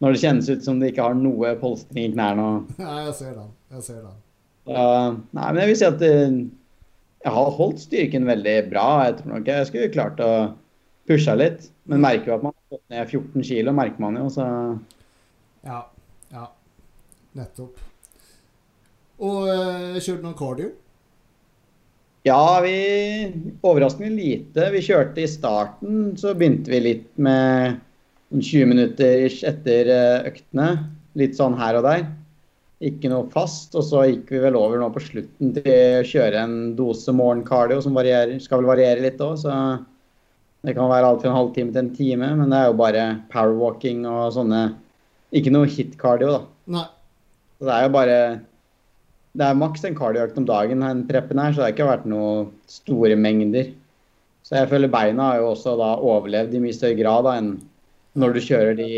når det kjennes ut som det ikke har noe polstring i knærne. og Nei, jeg ser den. Jeg ser den. Uh, nei, men jeg vil si at uh, jeg har holdt styrken veldig bra. Jeg tror nok jeg skulle klart å pushe litt. Men merker jo at man har gått ned 14 kilo, merker man jo. Så Ja. Ja. Nettopp. Og uh, kjørte noen cardio? ja, vi Overraskende lite. Vi kjørte i starten, så begynte vi litt med 20 minutter ish etter uh, øktene. Litt sånn her og der. Ikke noe fast. Og så gikk vi vel over nå på slutten til å kjøre en dose morgenkardio som varierer, skal vel variere litt òg, så Det kan være alt fra en halvtime til en time, men det er jo bare powerwalking og sånne Ikke noe hit-cardio, da. Nei. Så det er jo bare Det er maks en cardioøkt om dagen, den preppen her, så det har ikke vært noe store mengder. Så jeg føler beina har jo også da overlevd i mye større grad da, enn når du kjører de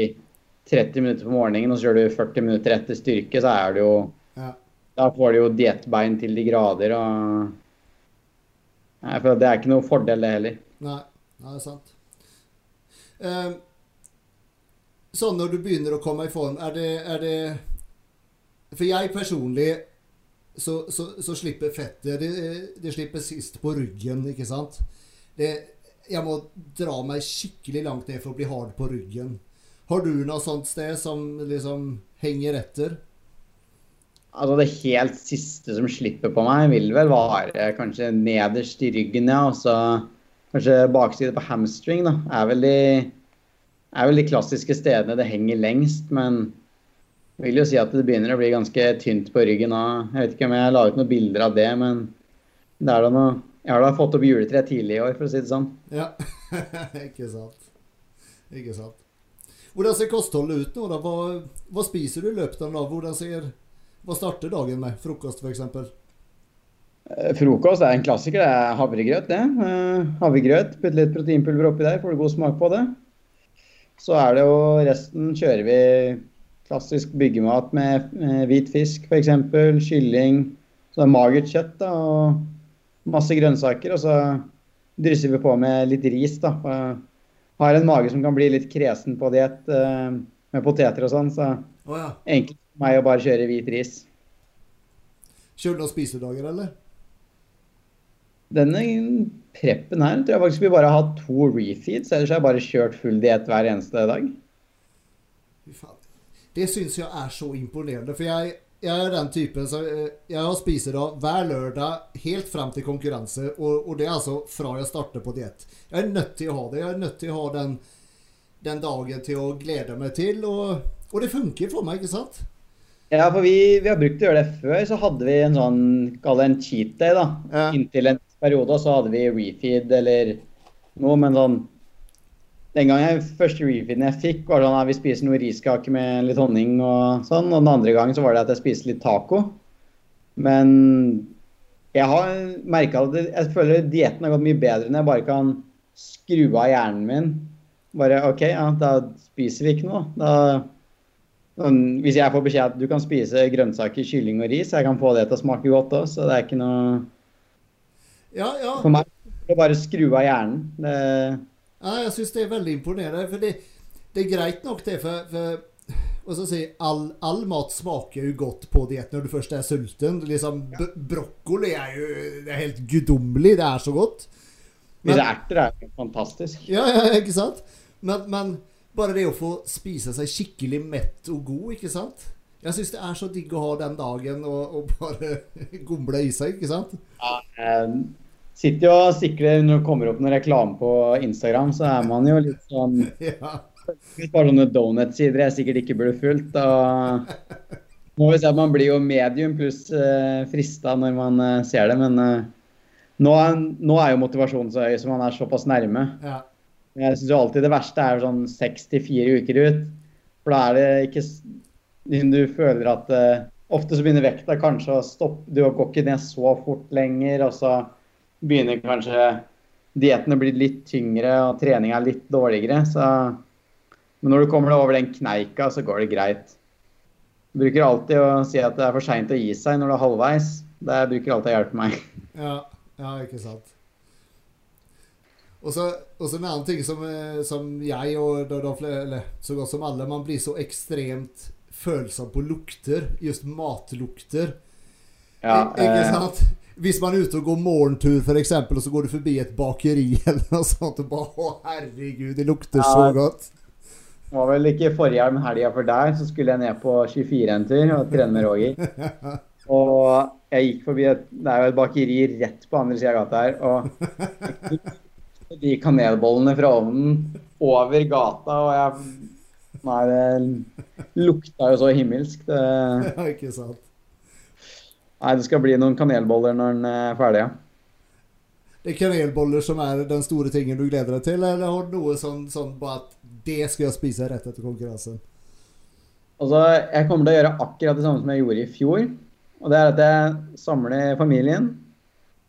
30 minutter på morgenen og så kjører du 40 minutter etter styrke, så er det jo Ja. Da får du jo diettbein til de grader og Nei, for det er ikke noe fordel, det heller. Nei, Nei det er sant. Uh, sånn når du begynner å komme i form, er det, er det For jeg personlig så, så, så slipper fettet det, det slipper sist på ryggen, ikke sant? Det, jeg må dra meg skikkelig langt ned for å bli hard på ryggen. Har du noe sånt sted som liksom henger etter? Altså Det helt siste som slipper på meg, vil vel være kanskje nederst i ryggen, ja. Og så kanskje bakside på hamstring, da. Er vel, de, er vel de klassiske stedene det henger lengst. Men jeg vil jo si at det begynner å bli ganske tynt på ryggen òg. Jeg vet ikke om jeg la ut noen bilder av det, men det er da noe Jeg har da fått opp juletre tidlig i år, for å si det sånn. Ja, ikke sant. Ikke sant. Hvordan ser kostholdet ut nå? da? Hva, hva spiser du i løpet av en dag? Hvordan ser, hva starter dagen med? Frokost, f.eks.? Eh, Frokost er en klassiker. Det er havregrøt. det. Eh, Havregrøt, Putte litt proteinpulver oppi der, får du god smak på det. Så er det jo resten kjører vi klassisk byggemat med hvit fisk f.eks. Kylling. Så det er magert kjøtt da, og masse grønnsaker. Og så drysser vi på med litt ris. da. Har en mage som kan bli litt kresen på diett eh, med poteter og sånn, så oh, ja. enkelt for meg å bare kjøre hvit ris. Kjører du noen spisedager, eller? Denne preppen her tror jeg faktisk vi bare har hatt to refeeds, ellers har jeg bare kjørt full diett hver eneste dag. Det syns jeg er så imponerende. For jeg, jeg er den typen som eh, Jeg spiser da hver lørdag helt fram til konkurranse. Og, og det er altså fra jeg starter på diett. Jeg er nødt til å ha det. Jeg er nødt til å ha den, den dagen til å glede meg til. Og, og det funker for meg, ikke sant? Ja, for vi, vi har brukt å gjøre det før. Så hadde vi en sånn, kall det en cheat day, da. Ja. Inntil en periode, og så hadde vi refeed eller noe, men sånn Den gangen jeg, første refeeden jeg fikk, var sånn at vi spiser noe riskake med litt honning og sånn. Og den andre gangen så var det at jeg spiste litt taco. Men jeg har merka at jeg føler dietten har gått mye bedre når jeg bare kan skru av hjernen min. Bare OK, ja, da spiser vi ikke noe. Da Sånn, hvis jeg får beskjed at du kan spise grønnsaker, kylling og ris, jeg kan få det til å smake godt òg, så det er ikke noe Ja, ja. For meg er det bare å skru av hjernen. Det, ja jeg syns det er veldig imponerende. For det, det er greit nok, det. For, for jeg si, all, all mat smaker jo godt på diett når du først er sulten. Liksom, brokkoli er jo det er helt guddommelig. Det er så godt. Disse erter er jo fantastisk. Ja, ja, ikke sant? Men, men bare det å få spise seg skikkelig mett og god, ikke sant? Jeg syns det er så digg å ha den dagen og, og bare gomle i seg, ikke sant? Ja, eh, sitter jo og sikler når det kommer opp noen reklame på Instagram, så er man jo litt sånn Ja. Bare sånne donut-sider jeg sikkert ikke burde fulgt. Og må vi se at man blir jo medium pluss eh, frista når man eh, ser det, men eh, nå, er, nå er jo motivasjonen så høy, så man er såpass nærme. ja. Jeg syns jo alltid det verste er sånn seks til fire uker ut. For da er det ikke Du føler at Ofte så begynner vekta kanskje å stoppe. Du går ikke ned så fort lenger, og så begynner kanskje dietten å bli litt tyngre og treninga litt dårligere. Så Men når du kommer deg over den kneika, så går det greit. Jeg bruker alltid å si at det er for seint å gi seg når du er halvveis. Det bruker alltid å hjelpe meg. Ja, ja, ikke sant. Og så, en annen ting som, eh, som jeg og da, da, eller så godt som alle, man blir så ekstremt følsom på lukter. Just matlukter. Ja, ikke eh, sant? Hvis man er ute og går morgentur, f.eks., og så går du forbi et bakeri eller noe sånt, og bare Å, herregud, det lukter så godt. Det var vel ikke forrige helg, men helga for der, så skulle jeg ned på 24 en tur og trene med Roger. Og jeg gikk forbi et, det er jo et bakeri rett på andre sida av gata her, og de kanelbollene fra ovnen over gata, og jeg Nei, det lukta jo så himmelsk. Det, Ja, ikke sant. Nei, det skal bli noen kanelboller når den er ferdig, ja. Det er kanelboller som er den store tingen du gleder deg til, eller har du noe sånn, sånn på at det skal jeg spise rett etter konkurransen? Altså, jeg kommer til å gjøre akkurat det samme som jeg gjorde i fjor. Og det er at jeg samler familien,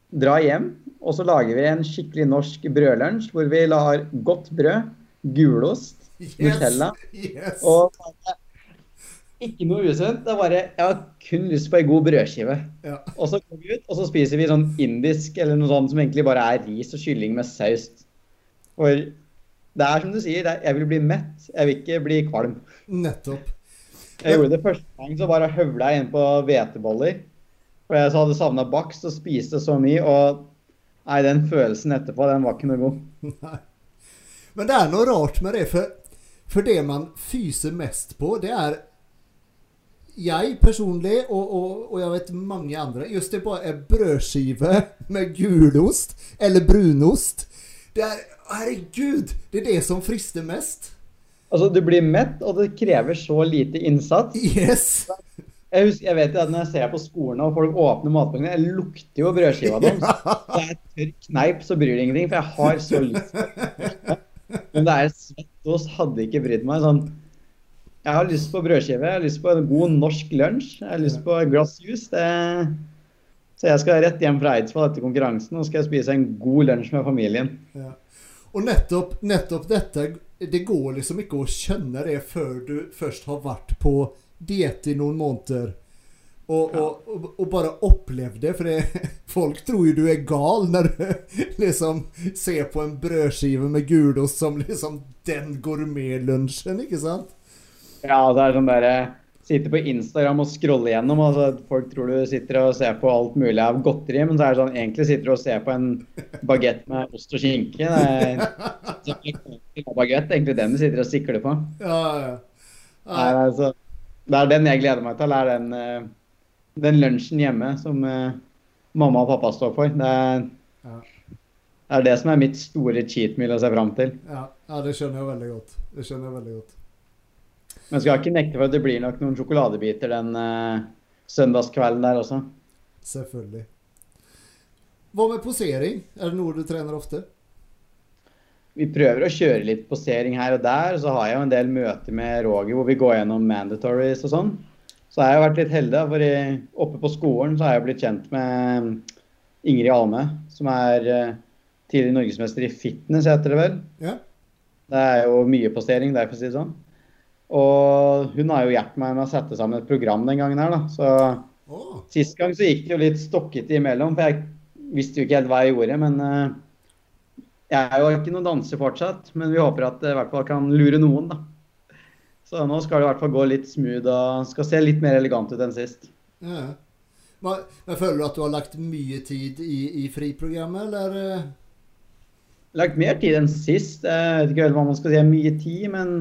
drar hjem, og så lager vi en skikkelig norsk brødlunsj hvor vi lar godt brød, gulost, Nutella Yes! og ikke noe usunt. Det er bare Jeg har kun lyst på ei god brødskive. Ja. Og så går vi ut, og så spiser vi sånn indisk eller noe sånt som egentlig bare er ris og kylling med saus. For det er som du sier, er, jeg vil bli mett, jeg vil ikke bli kvalm. Nettopp. Jeg gjorde det første gang, så bare høvla jeg inn på hveteboller. For jeg så hadde savna bakst og spiste så mye, og nei, den følelsen etterpå, den var ikke noe god. Nei. Men det er noe rart med det, for, for det man fyser mest på, det er jeg personlig, og, og, og jeg vet mange andre Just det bare er brødskive med gulost eller brunost. Det er Herregud! Det er det som frister mest. Altså, du blir mett, og det krever så lite innsats. Yes! Jeg, husker, jeg vet at når jeg ser på skolen og folk åpner matpakkene, jeg lukter jo brødskiva deres. Det er tørr kneip, så bryr det ingenting, for jeg har så lyst. Men det er svettost, hadde ikke brydd meg. sånn Jeg har lyst på brødskive, jeg har lyst på en god norsk lunsj, jeg har lyst på et glass juice. Det... Så jeg skal rett hjem fra Eidsvoll etter konkurransen og skal jeg spise en god lunsj med familien. Ja. Og nettopp, nettopp dette Det går liksom ikke å skjønne det før du først har vært på diett i noen måneder. Og, og, og, og, bare opplevd det. For det, folk tror jo du er gal når du liksom ser på en brødskive med gulost som liksom den gourmetlunsjen, ikke sant? Ja, det er sånn derre Sitte på Instagram og scrolle gjennom. Altså, folk tror du sitter og ser på alt mulig av godteri, men så er det sånn egentlig sitter du og ser på en bagett med ost og skinke. Det er bagett, egentlig den du sitter og sikler på. Ja, ja. Nei, altså, det er den jeg gleder meg til. Det er den, eh, den lunsjen hjemme som uh, mamma og pappa står for. Det er, Ja. det er det som er mitt store cheat meal å se fram til. Ja, ja, det skjønner jeg veldig godt. Det skjønner jeg veldig godt. Men skal ikke nekte for at det blir nok noen sjokoladebiter den uh, søndagskvelden der også. Selvfølgelig. Hva med posering? Er det noe du trener ofte? Vi prøver å kjøre litt posering her og der. Så har jeg jo en del møter med Roger hvor vi går gjennom mandatories og sånn. Så har jeg vært litt heldig, for i, oppe på skolen så har jeg blitt kjent med Ingrid Alme, som er uh, tidligere norgesmester i fitness, heter det vel. Ja. Det er jo mye postering der, for å si det sånn. Og hun har jo hjulpet meg med å sette sammen et program den gangen her, da. Så oh. sist gang så gikk det jo litt stokkete imellom, for jeg visste jo ikke helt hva jeg gjorde. Men uh, jeg er jo ikke noen danser fortsatt, men vi håper at det i hvert fall kan lure noen, da. Så nå skal det i hvert fall gå litt smooth og skal se litt mer elegant ut enn sist. ja. Men, men føler du at du har lagt mye tid i, i friprogrammet, eller? eh? Lagt mer tid enn sist. Jeg vet ikke hva man skal si mye tid, men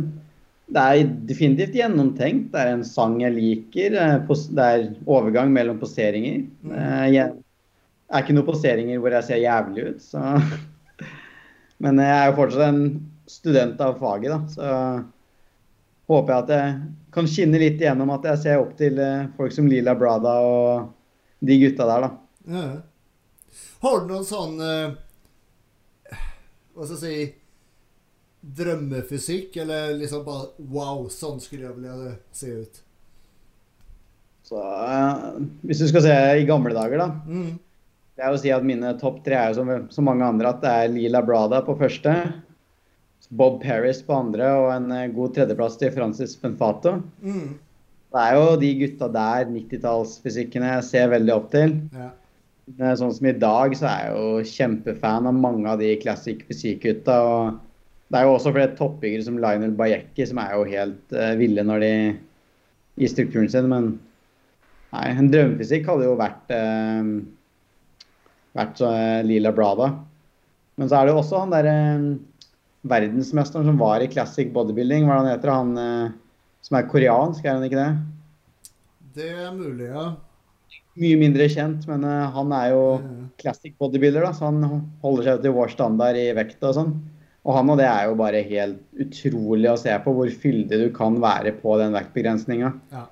det er definitivt gjennomtenkt. Det er en sang jeg liker. eh, Det er overgang mellom poseringer. Eh, Jeg er ikke noen poseringer hvor jeg ser jævlig ut, så Men jeg er jo fortsatt en student av faget, da, så håper jeg at jeg kan skinne litt igjennom at jeg ser opp til eh, folk som Lila Brada og de gutta der, da. Ja. Har du noen sånn Hva skal jeg si Drømmefysikk, eller liksom bare Wow, sånn skulle jeg vilja se ut. Så uh, hvis du skal se i gamle dager, da. Mm. er å si at mine topp tre er jo som som, mange andre at det er Lila Brada på første, Bob Paris på andre og en eh, god tredjeplass til Francis Penfato. Mm. Det er jo de gutta der, 90-tallsfysikkene, jeg ser veldig opp til. Ja. Sånn som i dag, så er jeg jo kjempefan av mange av de classic fysikk-gutta. og Det er jo også flere toppbyggere som Lionel Bajecki som er jo helt uh, ville når de i strukturen sin, men nei, en drømmefysikk hadde jo vært uh, vært så, eh, Lila Brada. Men så er det jo også han derre verdensmesteren som var i classic bodybuilding, hva er han heter? Han som er koreansk, er han ikke det? Det er mulig, ja. Mye mindre kjent, men han er jo classic bodybuilder, da, så han holder seg til vår standard i vekt og sånn. Og han og det er jo bare helt utrolig å se på hvor fyldig du kan være på den vektbegrensninga. Ja.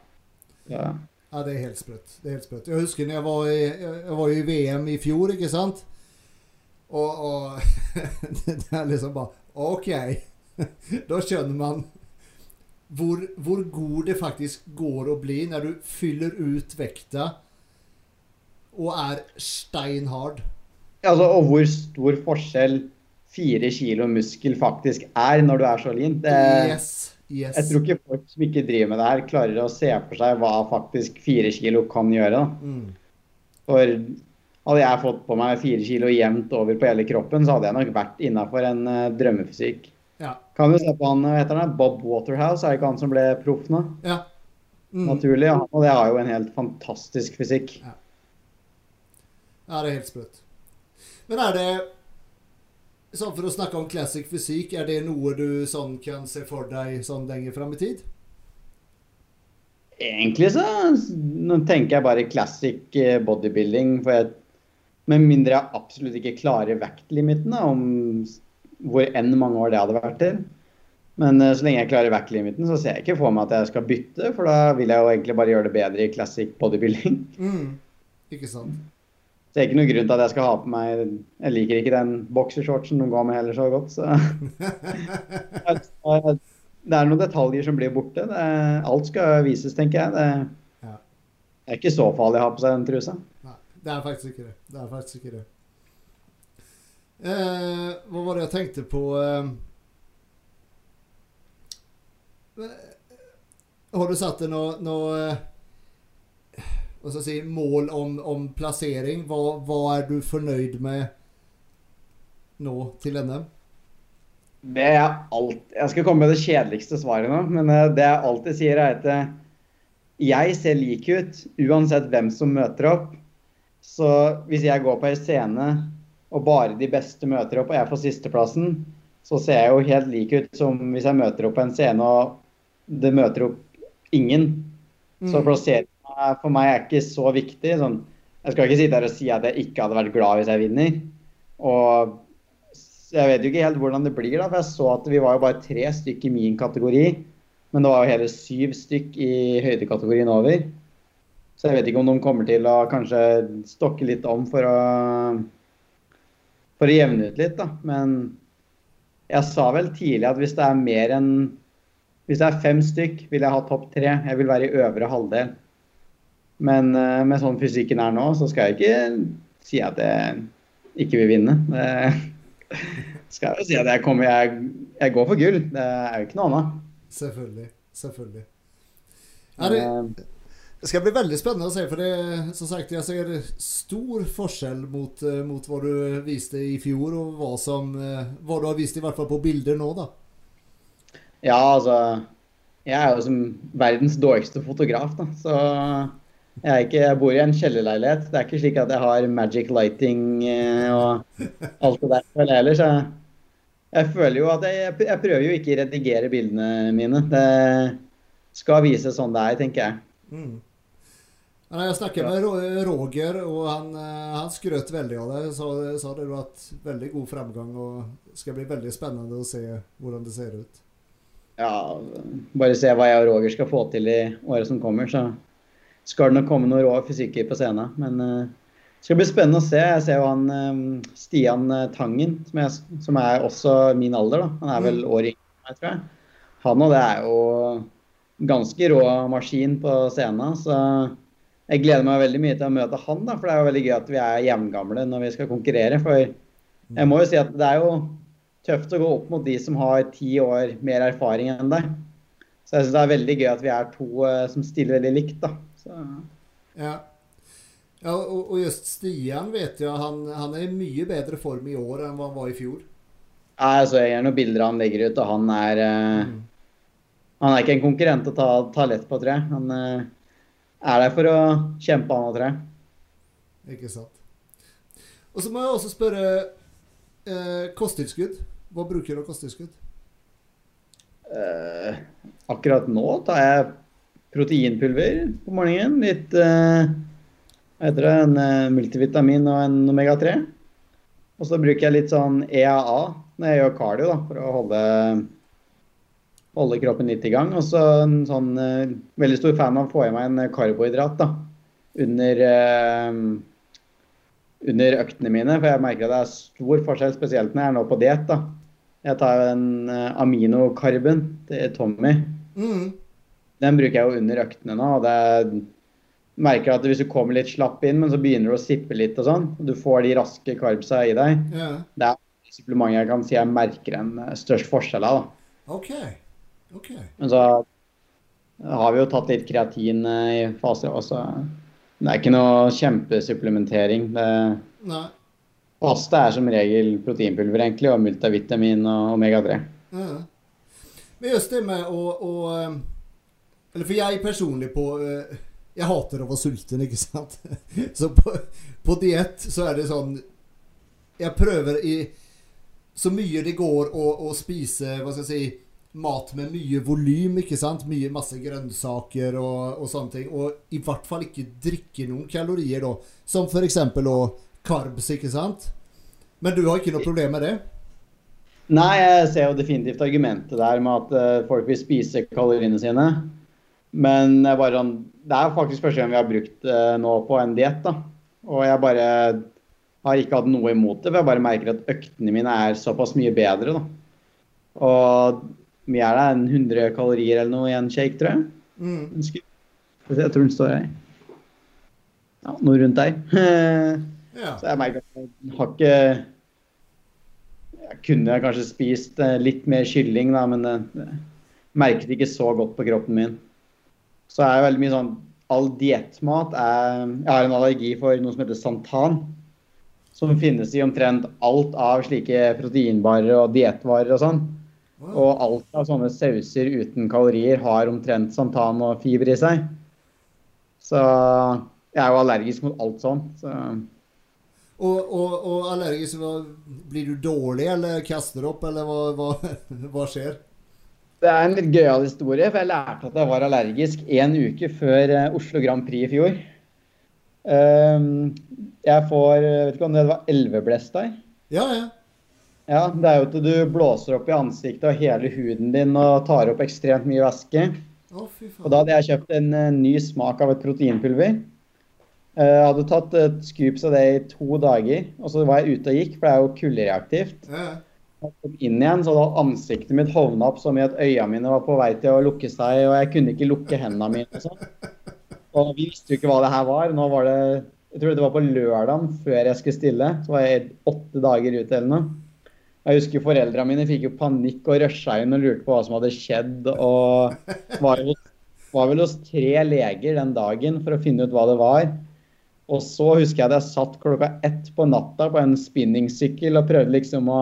Ja. Ja, det er helt sprøtt. Det er helt sprøtt. Jeg husker når jeg var i, jeg var i VM i fjor, ikke sant? Og, og det er liksom bare OK. Da skjønner man hvor, hvor god det faktisk går å bli når du fyller ut vekta og er steinhard. Altså, og hvor stor forskjell fire kilo muskel faktisk er når du er så lean. Det, Yes. Yes. jeg tror ikke folk som ikke driver med det her, klarer å se for seg hva faktisk fire kilo kan gjøre. Mm. For hadde jeg fått på meg fire kilo jevnt over på hele kroppen, så hadde jeg nok vært innafor en uh, drømmefysikk. Ja. Kan du se på han, heter han, Bob Waterhouse, er det ikke han som ble proff nå? ja. Mm. Naturlig. Han, og det har jo en helt fantastisk fysikk. Ja, det er helt sprøtt. Men er det Sånn For å snakke om classic fysikk, er det noe du sånn kan se for deg sånn lenger fram i tid? Egentlig så Nå tenker jeg bare classic eh, bodybuilding. For jeg, med mindre jeg absolutt ikke klarer vektlimiten, da, om hvor enn mange år det hadde vært til. Men uh, så lenge jeg klarer vektlimiten, så ser jeg ikke for meg at jeg skal bytte. For da vil jeg jo egentlig bare gjøre det bedre i classic bodybuilding. Mm. Ikke sant. Så det er ikke noen grunn til at jeg skal ha på meg Jeg liker ikke den boksershortsen de går med heller så godt, så Det er noen detaljer som blir borte. Er, alt skal vises, tenker jeg. Det, Ja. det er ikke så farlig å ha på seg den trusa. Nei, det er faktisk ikke det. Det er faktisk ikke det. Eh, hva var det jeg tenkte på eh, Har du satt deg noe, noe eh, så si, mål om, om plassering? Hva, hva er du fornøyd med nå til NM? Det er alt, Jeg skal komme med det kjedeligste svaret nå, men eh, det jeg alltid sier, er at eh, jeg ser lik ut uansett hvem som møter opp. Så hvis jeg går på ei scene og bare de beste møter opp, og jeg får sisteplassen, så ser jeg jo helt lik ut som hvis jeg møter opp på en scene og det møter opp ingen. Så Mm. For meg er ikke så viktig. Sånn, jeg skal ikke sitte her og si at jeg ikke hadde vært glad hvis jeg vinner. Og jeg vet jo ikke helt hvordan det blir, da, for jeg så at vi var jo bare tre stykk i min kategori. Men det var jo hele syv stykk i høydekategorien over. Så jeg vet ikke om de kommer til å kanskje stokke litt om for å for å jevne ut litt, da. Men jeg sa vel tidlig at hvis det er mer enn Hvis det er fem stykk, vil jeg ha topp tre. Jeg vil være i øvre halvdel. Men eh, med sånn fysikken er nå, så skal jeg ikke si at jeg ikke vil vinne. Det skal jeg jo si at jeg kommer Jeg, jeg går for gull. Det er jo ikke noe annet. Selvfølgelig. Selvfølgelig. Er det, Eh, Det skal bli veldig spennende å se, for det, som sagt, jeg ser stor forskjell mot, eh, mot hva du viste i fjor, og hva, som, hva du har vist i hvert fall på bilder nå, da. Ja, altså Jeg er jo som verdens dårligste fotograf, da. Så jeg, ikke, jeg bor i en kjellerleilighet. Det er ikke slik at jeg har magic lighting eh, og alt det der føler jeg heller. Så jeg, føler jo at jeg, jeg prøver jo ikke å redigere bildene mine. Det skal vise sånn det er, tenker jeg. Mm. Jeg snakket med Roger, og han, eh, han skrøt veldig av det. Sa, sa det du at veldig god fremgang, og det skal bli veldig spennende å se hvordan det ser ut. Ja, bare se hva jeg og Roger skal få til i året som kommer, så skal det nok komme noen rå fysikker på scenen. Men eh, det skal bli spennende å se. Jeg ser jo han eh, Stian eh, Tangen, som, jeg, som er også min alder. da. Han er vel året yngre tror jeg. Han og det er jo ganske rå maskin på scenen. Så jeg gleder meg veldig mye til å møte han, da, for det er jo veldig gøy at vi er jevngamle når vi skal konkurrere. For jeg må jo si at det er jo tøft å gå opp mot de som har ti år mer erfaring enn deg. Så jeg syns det er veldig gøy at vi er to eh, som stiller veldig likt, da. Så, Ja. Ja, og, og just Stian vet jeg, han, han er i mye bedre form i år enn hva han var i fjor. Nei, altså, jeg gjør noen bilder han legger ut, og han er eh, Mm. Han er ikke en konkurrent å ta, ta lett på, tror jeg. Han eh, er der for å kjempe, han òg, tror jeg. Ikke sant. Og så må jeg også spørre eh, kosttilskudd. Hva bruker du av kosttilskudd? Eh, akkurat nå tar jeg proteinpulver på morgenen. Litt eh, heter det, en eh, multivitamin og en omega-3. Og så bruker jeg litt sånn EAA når jeg gjør cardio, da, for å holde, holde kroppen litt i gang. Og så en sånn eh, veldig stor fan av å få i meg en karbohydrat da, under, eh, under øktene mine. For jeg merker at det er stor forskjell, spesielt når jeg er nå på diett. Jeg tar en aminokarbon aminokarben til Tommy. Mm. Den bruker jeg jo under øktene nå. og det merker at hvis du kommer litt slapp inn, men så begynner du å sippe litt og sånn, og du får de raske karbsa i deg, Ja. det er supplement jeg kan si jeg merker en eh, størst forskjell av. da. OK. OK. Men så har vi jo tatt litt kreatin eh, i faser også. Det er ikke noe kjempesupplementering. Det Nei. faste er som regel proteinpulver egentlig, og multivitamin og omega-3. Ja. Men just det med å, å eh, Eller for jeg personlig på eh, Jeg hater å være sulten, ikke sant? Så på, på diett så er det sånn Jeg prøver i så mye det går å, å spise hva skal jeg si, mat med mye volym, ikke sant? Mye masse grønnsaker og, og, sånne ting. Og i hvert fall ikke drikke noen kalorier, da. Som og carbs, ikke sant? Men du har ikke noe problem med det? Nei, jeg ser jo definitivt argumentet der med at uh, folk vil spise kaloriene sine. Men bare, det er faktisk første gang vi har brukt uh, nå på en diett. Og jeg bare har ikke hatt noe imot det, for jeg bare merker at øktene mine er såpass mye bedre. da. Og mye er det? En 100 kalorier eller noe i en shake, tror jeg. Mm. Jeg tror den står her. Ja, noe rundt der. ja. Så jeg merker at jeg har ikke Jeg kunne kanskje spist eh, litt mer kylling, da, men det merket ikke så godt på kroppen min. Så er det veldig mye sånn All diettmat er Jeg har en allergi for noe som heter santan. Som finnes i omtrent alt av slike proteinbarer og diettvarer og sånn. Og alt av sånne sauser uten kalorier har omtrent santan og fiber i seg. Så jeg er jo allergisk mot alt sånt. Så. Og, og, og, allergisk, blir du dårlig eller kaster opp, eller hva, hva, hva skjer? Det er en litt gøyal historie, for jeg lærte at jeg var allergisk én uke før eh, Oslo Grand Prix i fjor. Ehm, jeg får Vet ikke om det var elveblest der? Ja, ja. Ja, det er jo at du blåser opp i ansiktet og hele huden din og tar opp ekstremt mye væske. Oh, og da hadde jeg kjøpt en uh, ny smak av et proteinpulver. Jeg hadde tatt et scoops av det i to dager, og så var jeg ute og gikk, for det er jo kuldereaktivt. Ja. Jeg kom inn igjen, så hadde ansiktet mitt hovna opp så mye at øya mine var på vei til å lukke seg, og jeg kunne ikke lukke hendene mine. Sånn. og vi visste jo ikke hva det her var. Nå var det Jeg tror det var på lørdagen før jeg skulle stille. Så var jeg åtte dager ute eller noe. Jeg husker foreldrene mine fikk jo panikk og rusha inn og lurte på hva som hadde skjedd. Og var, var vel hos tre leger den dagen for å finne ut hva det var. Og så husker jeg at jeg satt klokka ett på natta på en spinningsykkel og prøvde liksom å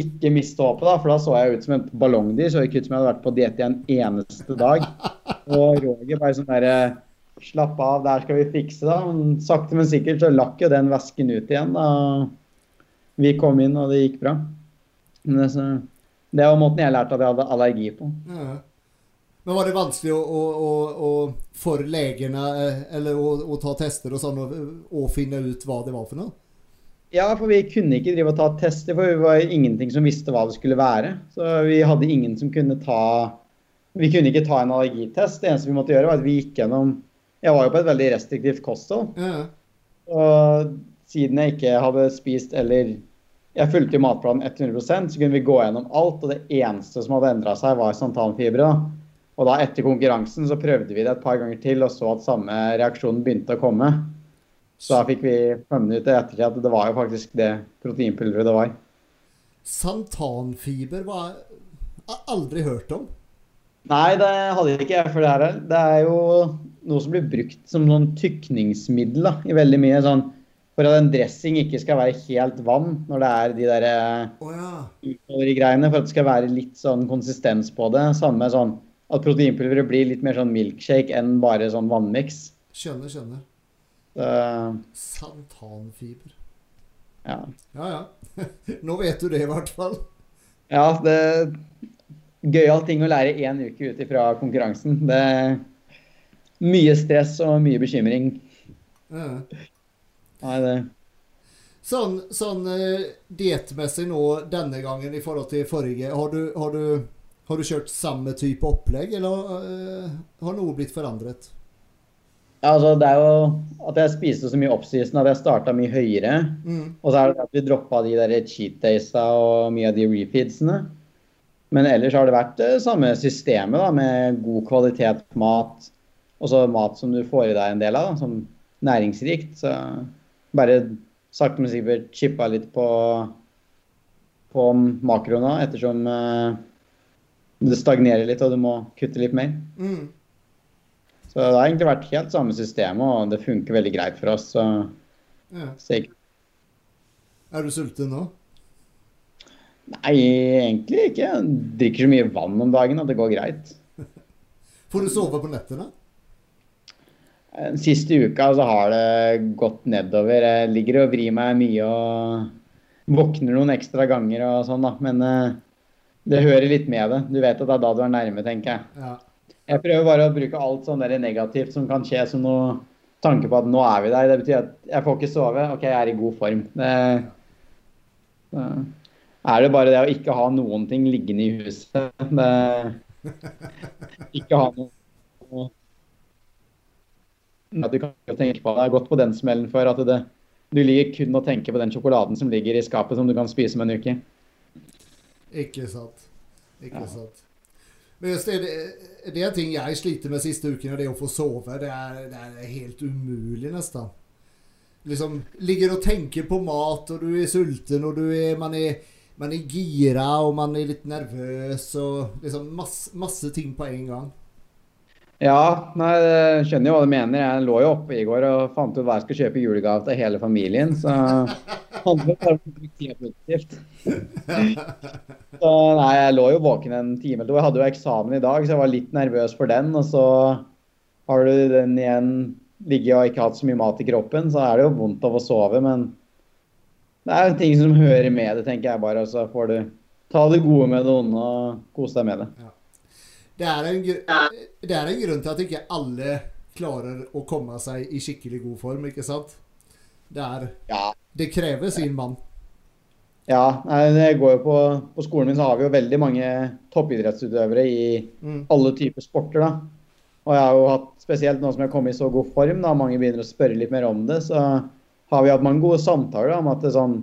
ikke miste håpet, da, for da så jeg ut som et ballongdyr. Så ikke ut som jeg hadde vært på diett i en eneste dag. Og Roger bare sånn derre Slapp av, der skal vi fikse, da. Men sakte, men sikkert så lakk jo den væsken ut igjen. da vi kom inn, og det gikk bra. Det, så, det var måten jeg lærte at jeg hadde allergi på. Ja. Men var det vanskelig å, å, å, for legene eh, eller å, ta tester og sånn, å finne ut hva det var for noe? Ja, for vi kunne ikke drive og ta tester, for vi var ingenting som visste hva det skulle være. Så vi hadde ingen som kunne ta Vi kunne ikke ta en allergitest. Det eneste vi måtte gjøre, var at vi gikk gjennom Jeg var jo på et veldig restriktivt kosthold. Ja. Og siden jeg ikke hadde spist eller jeg fulgte jo matplanen 100% så kunne vi gå gjennom alt. Og det eneste som hadde endra seg, var santanfibre. Og da etter konkurransen så prøvde vi det et par ganger til og så at samme reaksjon begynte å komme. Så da fikk vi funnet ut i ettertid at det var jo faktisk det proteinpulveret det var. Santanfiber var jeg aldri hørt om. Nei, det hadde ikke jeg. For det er, det er jo noe som blir brukt som sånn tykningsmiddel da, i veldig mye sånn for at en dressing ikke skal være helt vann når det er de der oh, ja. greiene, for at det skal være litt sånn konsistens på det. Samme sånn at proteinpulveret blir litt mer sånn milkshake enn bare sånn vannmiks. Skjønner, skjønner. Uh, Santanfiber. Ja. Ja, ja. Nå vet du det i hvert fall. Ja, det gøyal ting å lære én uke ut ifra konkurransen. Det er mye stress og mye bekymring. Ja. Nei, det Sånn, sånn uh, diettmessig nå denne gangen i forhold til forrige, har du, har du, har du kjørt samme type opplegg, eller uh, har noe blitt forandret? Ja, altså Det er jo at jeg spiste så mye oppsisen at jeg starta mye høyere. Mm. Og så er det at vi droppa de der cheat daysa og mye av de refeedsene. Men ellers har det vært det samme systemet, da, med god kvalitet på mat. Og så mat som du får i deg en del av, da, som næringsrikt. Så bare sakte, men sikkert chippa litt på, på makroene ettersom uh, det stagnerer litt og du må kutte litt mer. Mm. Så det har egentlig vært helt samme system, og det funker veldig greit for oss. Så, ja. så er du sulten nå? Nei, egentlig ikke. Jeg drikker så mye vann om dagen at det går greit. Får du sove på nettene? Den siste uka så har det gått nedover. Jeg ligger og vrir meg mye og våkner noen ekstra ganger og sånn, da. Men uh, det hører litt med det. Du vet at det er da du er nærme, tenker jeg. Ja. Jeg prøver bare å bruke alt sånn der negativt som kan skje, som noe tanke på at nå er vi der. Det betyr at jeg får ikke sove. OK, jeg er i god form. Det, er det bare det å ikke ha noen ting liggende i huset. Det, ikke ha noe at du kan tenke på. Jeg har gått på den smellen før. at det, Du ligger kun og tenker på den sjokoladen som ligger i skapet som du kan spise om en uke. Ikke sant. Ikke Ja. sant. Men just det, det, det er ting jeg sliter med siste uken, og det å få sove. Det er, det er helt umulig nesten. Liksom, ligger og tenker på mat, og du er sulten, og du er, man er man er gira, og man er litt nervøs, og liksom masse, masse ting på en gang. Ja, nei, jeg skjønner jo hva du mener. Jeg lå jo oppe i går og fant ut hva jeg skal kjøpe i julegave til hele familien. Så handler bare om å bruke tida produktivt. Så nei, jeg lå jo våken en time eller to. Jeg hadde jo eksamen i dag, så jeg var litt nervøs for den. Og så har du den igjen ligget og ikke hatt så mye mat i kroppen, så er det jo vondt av å sove. Men det er jo ting som hører med det, tenker jeg bare. Og så får du ta det gode med det onde og kose deg med det. Det er, en, det er en grunn til at ikke alle klarer å komme seg i skikkelig god form, ikke sant? Det, er, Ja, det krever sin mann. Ja, jeg går jo på, på skolen min så har vi jo veldig mange toppidrettsutøvere i Mm. alle typer sporter. da. Og jeg har jo hatt, spesielt nå som jeg kom i så god form, da mange begynner å spørre litt mer om det, så har vi hatt mange gode samtaler da, om at det sånn,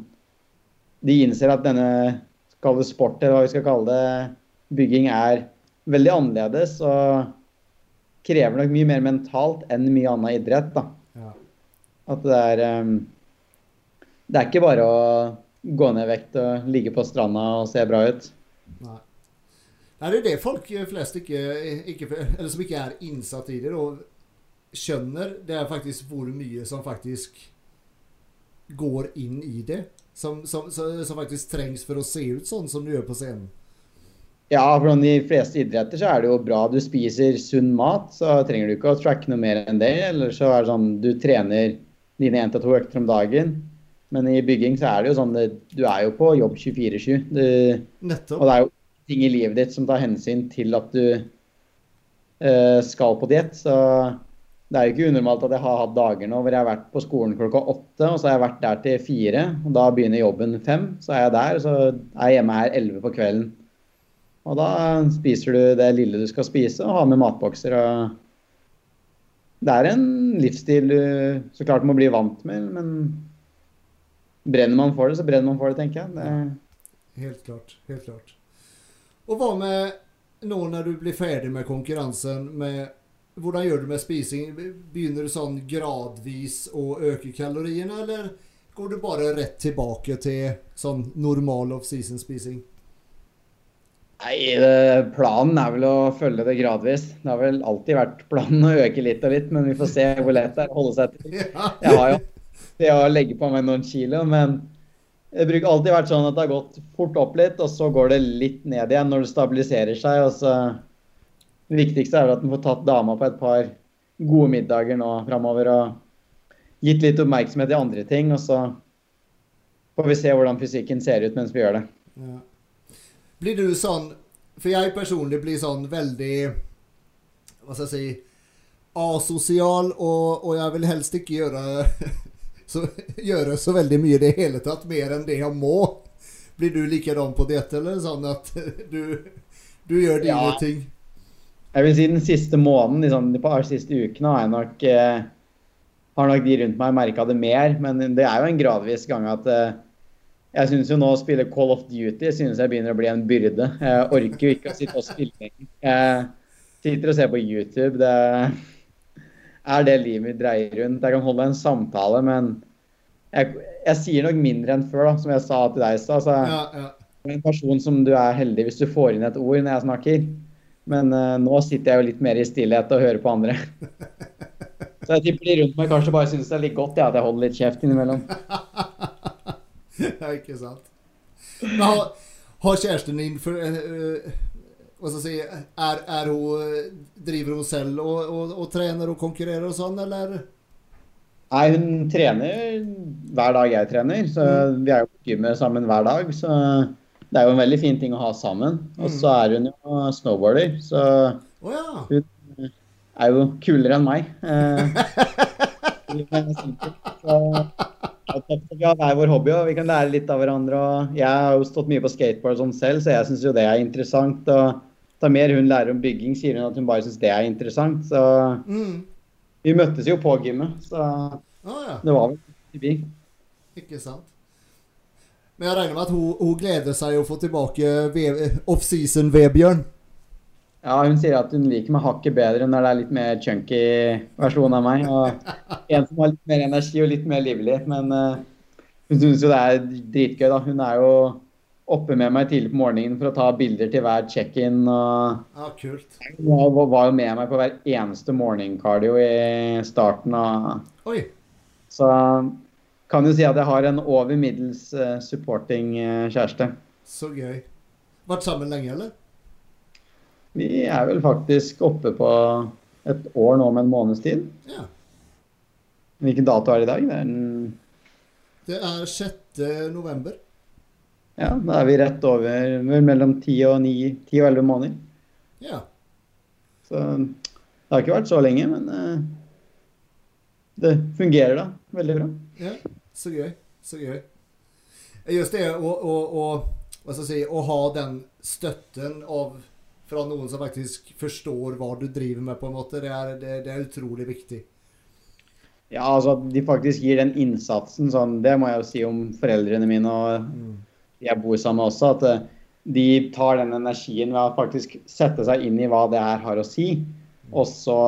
de innser at denne skal det sport, eller hva vi skal kalle det, bygging er veldig annerledes og krever nok mye mer mentalt enn mye annen idrett. da. Ja. At det er ehm, Det er ikke bare å gå ned i vekt og ligge på stranda og se bra ut. Nei. Nei, det er det folk flest ikke, ikke Eller som ikke er innsatt i det, og skjønner, det er faktisk hvor mye som faktisk går inn i det. Som, som, som, faktisk trengs for å se ut sånn som du gjør på scenen. Ja, for de fleste idretter så er det jo bra du spiser sunn mat, så trenger du ikke å tracke noe mer enn det. Eller så er det sånn du trener dine 1-2 økter om dagen. Men i bygging så er det jo sånn det, du er jo på jobb 24-7. Nettopp. Og det er jo ting i livet ditt som tar hensyn til at du uh, skal på diett. Så det er jo ikke unormalt at jeg har hatt dager nå hvor jeg har vært på skolen klokka åtte, og så har jeg vært der til fire. Og da begynner jobben fem. Så er jeg der, og så er jeg hjemme her elleve på kvelden. Og da spiser du det lille du skal spise, og har med matbokser. og Det er en livsstil du så klart må bli vant med, men brenner man for det, så brenner man for det, tenker jeg. Det, Helt klart. Helt klart. Og hva med nå når du blir ferdig med konkurransen med Hvordan gjør du med spising? Begynner du sånn gradvis å øke kaloriene, eller går du bare rett tilbake til sånn normal off-season-spising? Nei, planen er vel å følge det gradvis. Det har vel alltid vært planen å øke litt og litt, men vi får se hvor lett det er å holde seg til. Ja. Jeg har jo det å legge på meg noen kilo, men det bruker alltid vært sånn at det har gått fort opp litt, og så går det litt ned igjen når det stabiliserer seg. og så Det viktigste er at en får tatt dama på et par gode middager nå framover og gitt litt oppmerksomhet i andre ting, og så får vi se hvordan fysikken ser ut mens vi gjør det. Ja. Blir du sånn For jeg personlig blir sånn veldig Hva skal jeg si Asosial, og, og jeg vil helst ikke gjøre så, gjøre så veldig mye i det hele tatt, mer enn det jeg må. Blir du likedan på dette, eller sånn at du, du gjør dine Ja. ting? Jeg vil si den siste måneden, liksom, de par siste ukene, har jeg nok, eh, har nok de rundt meg merka det mer. Men det er jo en gradvis gang at eh, jeg syns jo nå å spille Call of Duty synes jeg begynner å bli en byrde. Jeg orker jo ikke å sitte og spille. Jeg sitter og ser på YouTube. Det er det livet mitt dreier rundt. Jeg kan holde en samtale, men jeg, jeg sier nok mindre enn før, da, som jeg sa til deg i stad. Ja, ja. en person som du er heldig hvis du får inn et ord når jeg snakker. Men uh, nå sitter jeg jo litt mer i stillhet og hører på andre. Så jeg tipper de rundt meg kanskje bare syns det er litt godt ja, at jeg holder litt kjeft innimellom. det er ikke sant. Men har, har kjæresten din for, eh, eh, så si, er, er hun, Driver hun selv og, og, og trener og konkurrerer og sånn, eller? Nei, hun trener hver dag jeg trener, så vi er jo på gymmet sammen hver dag. Så det er jo en veldig fin ting å ha sammen. Og så er hun jo snowboarder, så oh, ja. hun er jo kulere enn meg. Så vi har hver vår hobby, og vi kan lære litt av hverandre. og Jeg har jo stått mye på skateboard sånn selv, så jeg syns jo det er interessant. og da mer hun lærer om bygging, sier hun at hun bare syns det er interessant. Så Mm. vi møttes jo på gymmet, så ah, ja. det var vel i forbi. Ikke sant. Men jeg regner med at hun, hun gleder seg å få tilbake ve- offseason-Vebjørn. Ja, hun sier at hun liker meg hakket bedre når det er litt mer chunky versjon av meg. Og en som har litt mer energi og litt mer livlig. Men uh, hun syns jo det er dritgøy, da. Hun er jo oppe med meg tidlig på morgenen for å ta bilder til hver check-in. og Ja, kult. Jeg var jo med meg på hver eneste morgenkardio i starten av Oi. Så kan jo si at jeg har en over middels eh, supporting eh, kjæreste. Så gøy. Vært sammen lenge, eller? Vi er vel faktisk oppe på et år nå med en måneds tid. Ja. Hvilken dato er det i dag? Det er den, Det er 6. november. Ja, da er vi rett over mellom 10 og ni, ti og 11 måneder. Ja. Så det har ikke vært så lenge, men uh, det fungerer da veldig bra. ja. Så gøy. Så gøy. Just det å, å, å, hva skal jeg si, å ha den støtten av fra noen som faktisk forstår hva du driver med, på en måte, det er, det, det er utrolig viktig. Ja, altså at de faktisk gir den innsatsen, sånn, det må jeg jo si om foreldrene mine og de jeg bor sammen med også, at eh, de tar den energien ved å faktisk sette seg inn i hva det her har å si, og så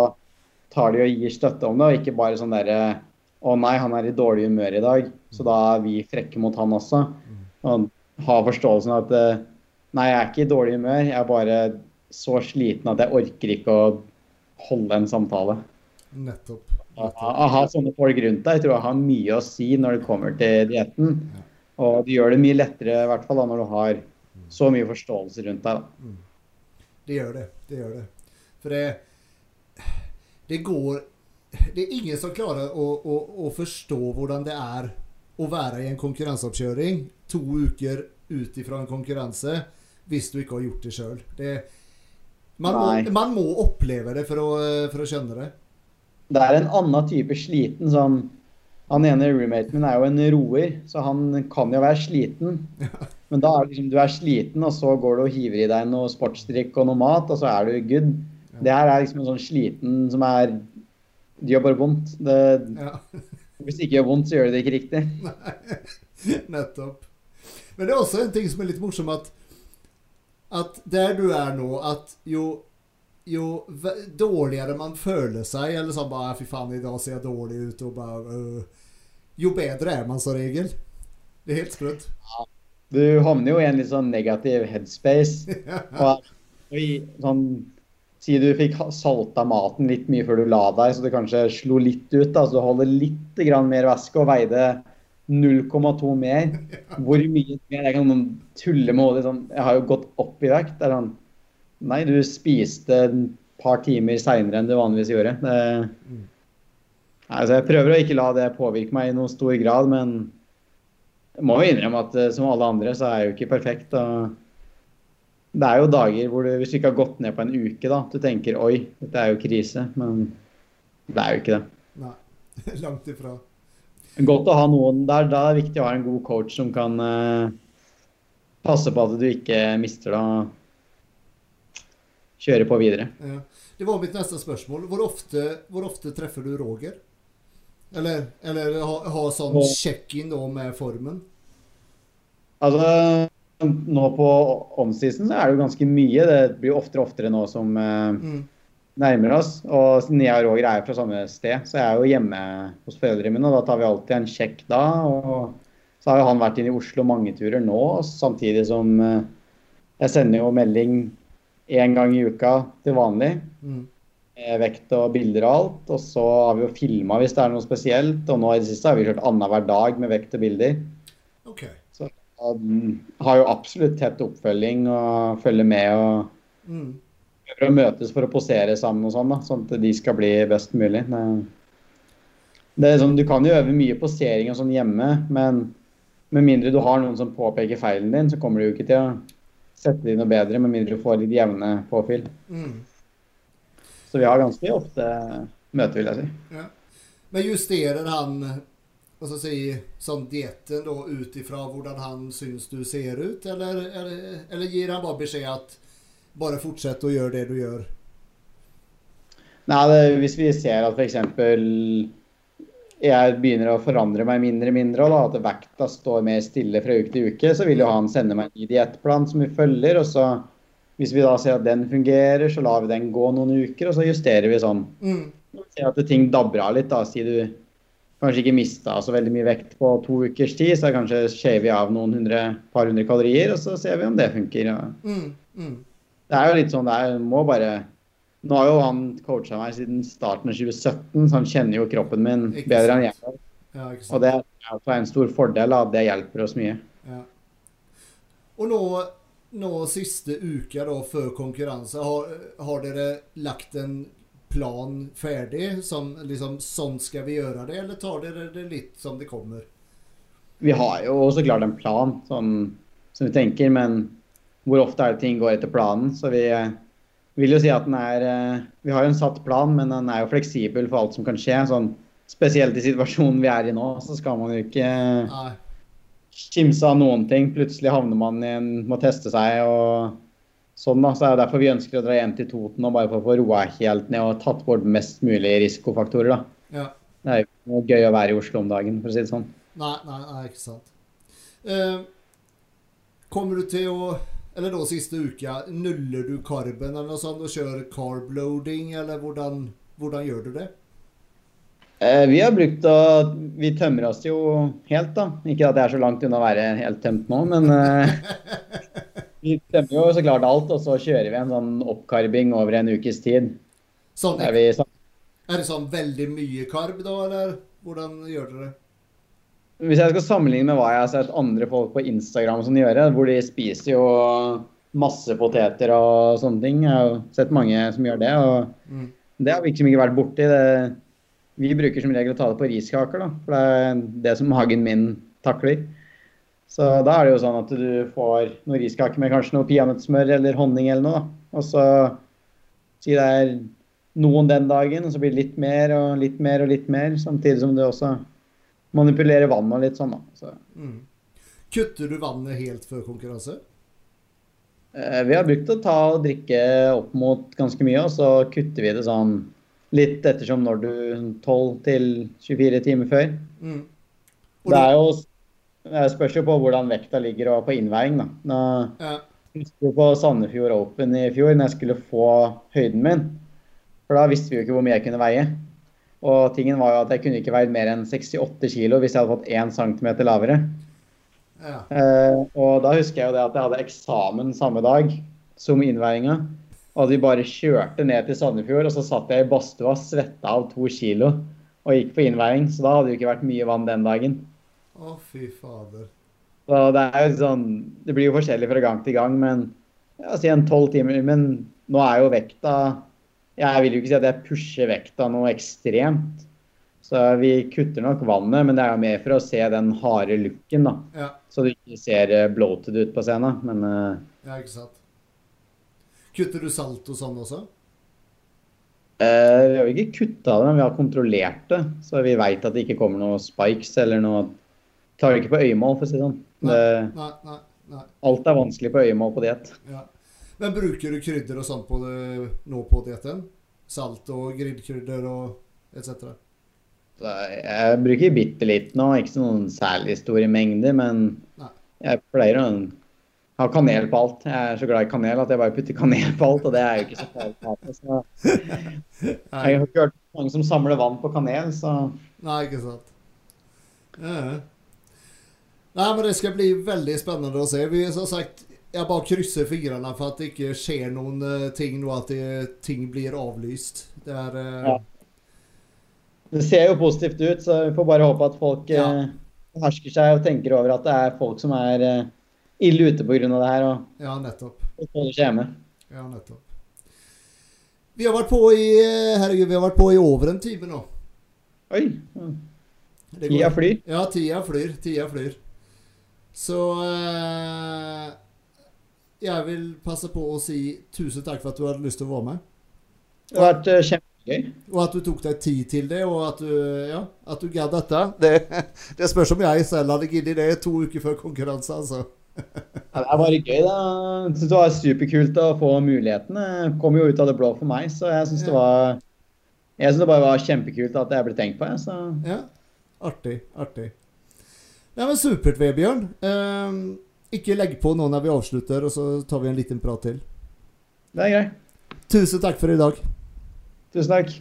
tar de og gir støtte om det, og ikke bare sånn derre Å nei, han er i dårlig humør i dag, så da er vi frekke mot han også. Og ha forståelsen av at eh, Nei, jeg er ikke i dårlig humør, jeg er bare så sliten at jeg orker ikke å holde en samtale. Nettopp. Å å ha sånne folk rundt deg jeg tror jeg har mye å si når det kommer til dietten. Og det gjør det mye lettere, i hvert fall da, når du har så mye forståelse rundt deg. Da. Det gjør det. Det gjør det. For det Det går Det er ingen som klarer å, å, å forstå hvordan det er å være i en konkurranseoppkjøring to uker ut ifra en konkurranse hvis du ikke har gjort det sjøl. Man, man må oppleve det for å, for å skjønne det. Det er en annen type sliten som Han ene roommaten min er jo en roer, så han kan jo være sliten. Men da er det liksom, du er sliten, og så går du og hiver i deg noe sportsdrikk og noe mat, og så er du good. Det her er liksom en sånn sliten som er Det gjør bare vondt. Det, Ja. hvis det ikke gjør vondt, så gjør det det ikke riktig. Nei, Nettopp. Men det er også en ting som er litt morsom, at, at der du er nå, at jo, jo dårligere man føler seg, eller sånn bare Fy faen, i dag ser jeg dårlig ut, og bare øh, Jo bedre er man som regel. Det er helt sprøtt. Du havner jo i en litt sånn negativ headspace. Og, og sånn, Si du fikk salta maten litt mye før du la deg, så det kanskje slo litt ut. da, Så du holder litt grann mer væske og veide 0,2 mer. Hvor mye mer? Jeg kan tulle med hodet. Sånn, jeg har jo gått opp i vekt. Det er sånn Nei, du spiste et par timer seinere enn du vanligvis gjorde. Det, nei, altså jeg prøver å ikke la det påvirke meg i noen stor grad, men jeg må jo innrømme at eh, som alle andre, så er jeg jo ikke perfekt. det er jo dager hvor du, hvis du ikke har gått ned på en uke, da, du tenker oi, dette er jo krise. Men det er jo ikke det. Nei, langt ifra. Godt å ha noen der. Da er det viktig å ha en god coach som kan eh, passe på at du ikke mister det kjøre på videre. Ja. Det var mitt neste spørsmål. Hvor ofte, hvor ofte treffer du Roger? Eller, eller ha, ha sånn check-in med formen? Altså, nå på omseason så er det jo ganske mye. Det blir oftere og oftere nå som eh, Mm. nærmer oss. Og siden jeg og Roger er fra samme sted, så jeg er jo hjemme hos foreldrene mine. Og da tar vi alltid en sjekk da. Og så har jo han vært inne i Oslo mange turer nå, samtidig som eh, jeg sender jo melding én gang i uka til vanlig. Mm. Vekt og bilder og alt. Og så har vi jo filma hvis det er noe spesielt. Og nå i det siste har vi kjørt annenhver dag med vekt og bilder. Okay. Så um, har jo absolutt tett oppfølging og følger med og Mm. prøver å møtes for å posere sammen og sånn, da, sånn at de skal bli best mulig. Er sånn, du kan jo øve mye posering og sånn hjemme, men med mindre du har noen som påpeker feilen din, så kommer du jo ikke til å sette de noe bedre, med mindre du får litt jevne påfyll. Mm. Så vi har ganske ofte møter, vil jeg si. Ja. Men justerer han hva skal si, sånn dietten da ut ifra hvordan han syns du ser ut, eller, eller, eller gir han bare beskjed at bare fortsett å gjøre det du gjør? Nei, det, hvis vi ser at f.eks. jeg begynner å forandre meg mindre og mindre, og da, at vekta står mer stille fra uke til uke, så vil jo han sende meg en ny diettplan som vi følger. og så Hvis vi da ser at den fungerer, så lar vi den gå noen uker, og så justerer vi sånn. Mm. Ser at ting dabber av litt, da, si du kanskje ikke mista så veldig mye vekt på to ukers tid, så kanskje skjever vi av noen hundre, par hundre kalorier, og så ser vi om det funker. Ja. Mm. Mm. Det er jo litt sånn det er, må bare Nå har jo han coacha meg siden starten av 2017, så han kjenner jo kroppen min bedre enn jeg gjør. Ja. Og det er en stor fordel, da. Det hjelper oss mye. Ja. Og nå, nå siste uka da, før konkurranse, har, har dere lagt en plan ferdig? Som liksom Sånn skal vi gjøre det, eller tar dere det litt som det kommer? Vi har jo så klart en plan som, som vi tenker, men hvor ofte er det ting går etter planen? Så vi vil jo si at den er eh, Vi har jo en satt plan, men den er jo fleksibel for alt som kan skje. Sånn, spesielt i situasjonen vi er i nå, så skal man jo ikke kimse av noen ting. Plutselig havner man i en må teste seg og sånn. da, så er det Derfor vi ønsker å dra hjem til Toten og bare for å få roa helt ned og tatt bort mest mulig risikofaktorer. da. Ja. Det er jo gøy å være i Oslo om dagen, for å si det sånn. Nei, nei, nei, ikke sant. Uh, kommer du til å Eller da siste uka, nuller du karben eller noe sånt og kjører carb loading, eller hvordan, hvordan gjør du det? Eh, vi har brukt å Vi tømmer oss jo helt, da. Ikke at jeg er så langt unna å være helt tømt nå, men eh, vi tømmer jo så klart alt, og så kjører vi en sånn oppkarbing over en ukes tid. Sånn, Er vi sånn er det sånn veldig mye karb da, eller hvordan gjør dere det? Hvis jeg skal sammenligne med hva jeg har sett andre folk på Instagram som gjøre, hvor de spiser jo masse poteter og sånne ting. Jeg har sett mange som gjør det, og Mm. det har vi liksom ikke vært borti. Det, vi bruker som regel å ta det på riskaker, da, for det er det som hagen min takler. Så da er det jo sånn at du får noen riskaker med kanskje noe peanøttsmør eller honning eller noe. da. Og så si det er noen den dagen, og så blir det litt mer og litt mer og litt mer, samtidig som du også manipulerer vannet litt sånn, da. Så, Mm. Kutter du vannet helt før konkurranse? eh, vi har brukt å ta og drikke opp mot ganske mye, og så kutter vi det sånn litt ettersom når du 12 til 24 timer før. Mm. Det er jo det spørs jo på hvordan vekta ligger og på innveiing, da. Nå, ja, husker på Sandefjord Open i fjor, når jeg skulle få høyden min. For da visste vi jo ikke hvor mye jeg kunne veie. Og tingen var jo at jeg kunne ikke veid mer enn 68 kilo hvis jeg hadde fått 1 cm lavere. ja. Eh, og da husker jeg jo det at jeg hadde eksamen samme dag som innveiinga. Og vi bare kjørte ned til Sandefjord, og så satt jeg i badstua, svetta av to kilo og gikk på innveiing. Så da hadde det jo ikke vært mye vann den dagen. Å, fy fader. Så det er jo sånn Det blir jo forskjellig fra gang til gang, men ja, si en tolv timer. Men nå er jo vekta Jeg vil jo ikke si at jeg pusher vekta noe ekstremt. Så vi kutter nok vannet, men det er jo mer for å se den harde looken, da. Ja, Så du ikke ser eh, bloated ut på scenen. Men eh, ja, ikke sant. Kutter du salt og sånn også? eh, vi har jo ikke kutta det, men vi har kontrollert det. Så vi veit at det ikke kommer noen spikes eller noe Tar det ikke på øyemål, for å si det sånn. Det, Nei, nei, nei. alt er vanskelig på øyemål på diett. Ja. Men bruker du krydder og sånt på det nå på dietten? Salt og grillkrydder og etc.? Jeg bruker bitte litt nå, ikke sånn særlig store mengder, men Nei. jeg pleier å ha kanel på alt. Jeg er så glad i kanel at jeg bare putter kanel på alt, og det er jo ikke så farlig. Så jeg har ikke hørt mange som samler vann på kanel, så Nei, ikke sant. Ja. Nei, men det skal bli veldig spennende å se. Vi som sagt, jeg bare krysser fingrene for at det ikke skjer noen eh, ting nå, at det, ting blir avlyst. Det er eh, Ja. det ser jo positivt ut, så vi får bare håpe at folk Ja. eh, hersker seg og tenker over at det er folk som er eh, ille ute pga. det her, og Ja, nettopp. Og holder seg hjemme. Ja, nettopp. Vi har vært på i eh, Herregud, vi har vært på i over en time nå. Oi. Tida flyr. Ja, tida flyr. Tida flyr. Så eh, jeg vil passe på å si tusen takk for at du hadde lyst til å være med. Det har vært eh, kjempegøy. Og at du tok deg tid til det, og at du, ja, at du gadd dette. Det, det spørs om jeg selv hadde giddet det to uker før konkurranse, altså. Ja, det er bare gøy, da. Jeg syns det var superkult å få muligheten. Det kom jo ut av det blå for meg, så jeg syns det var Jeg synes det bare var kjempekult at jeg ble tenkt på. Jeg, så. Ja, artig, artig. Ja, men Supert, Vebjørn. Um, ikke legg på nå når vi avslutter, og så tar vi en liten prat til. Det er greit. Tusen takk for i dag. Tusen takk.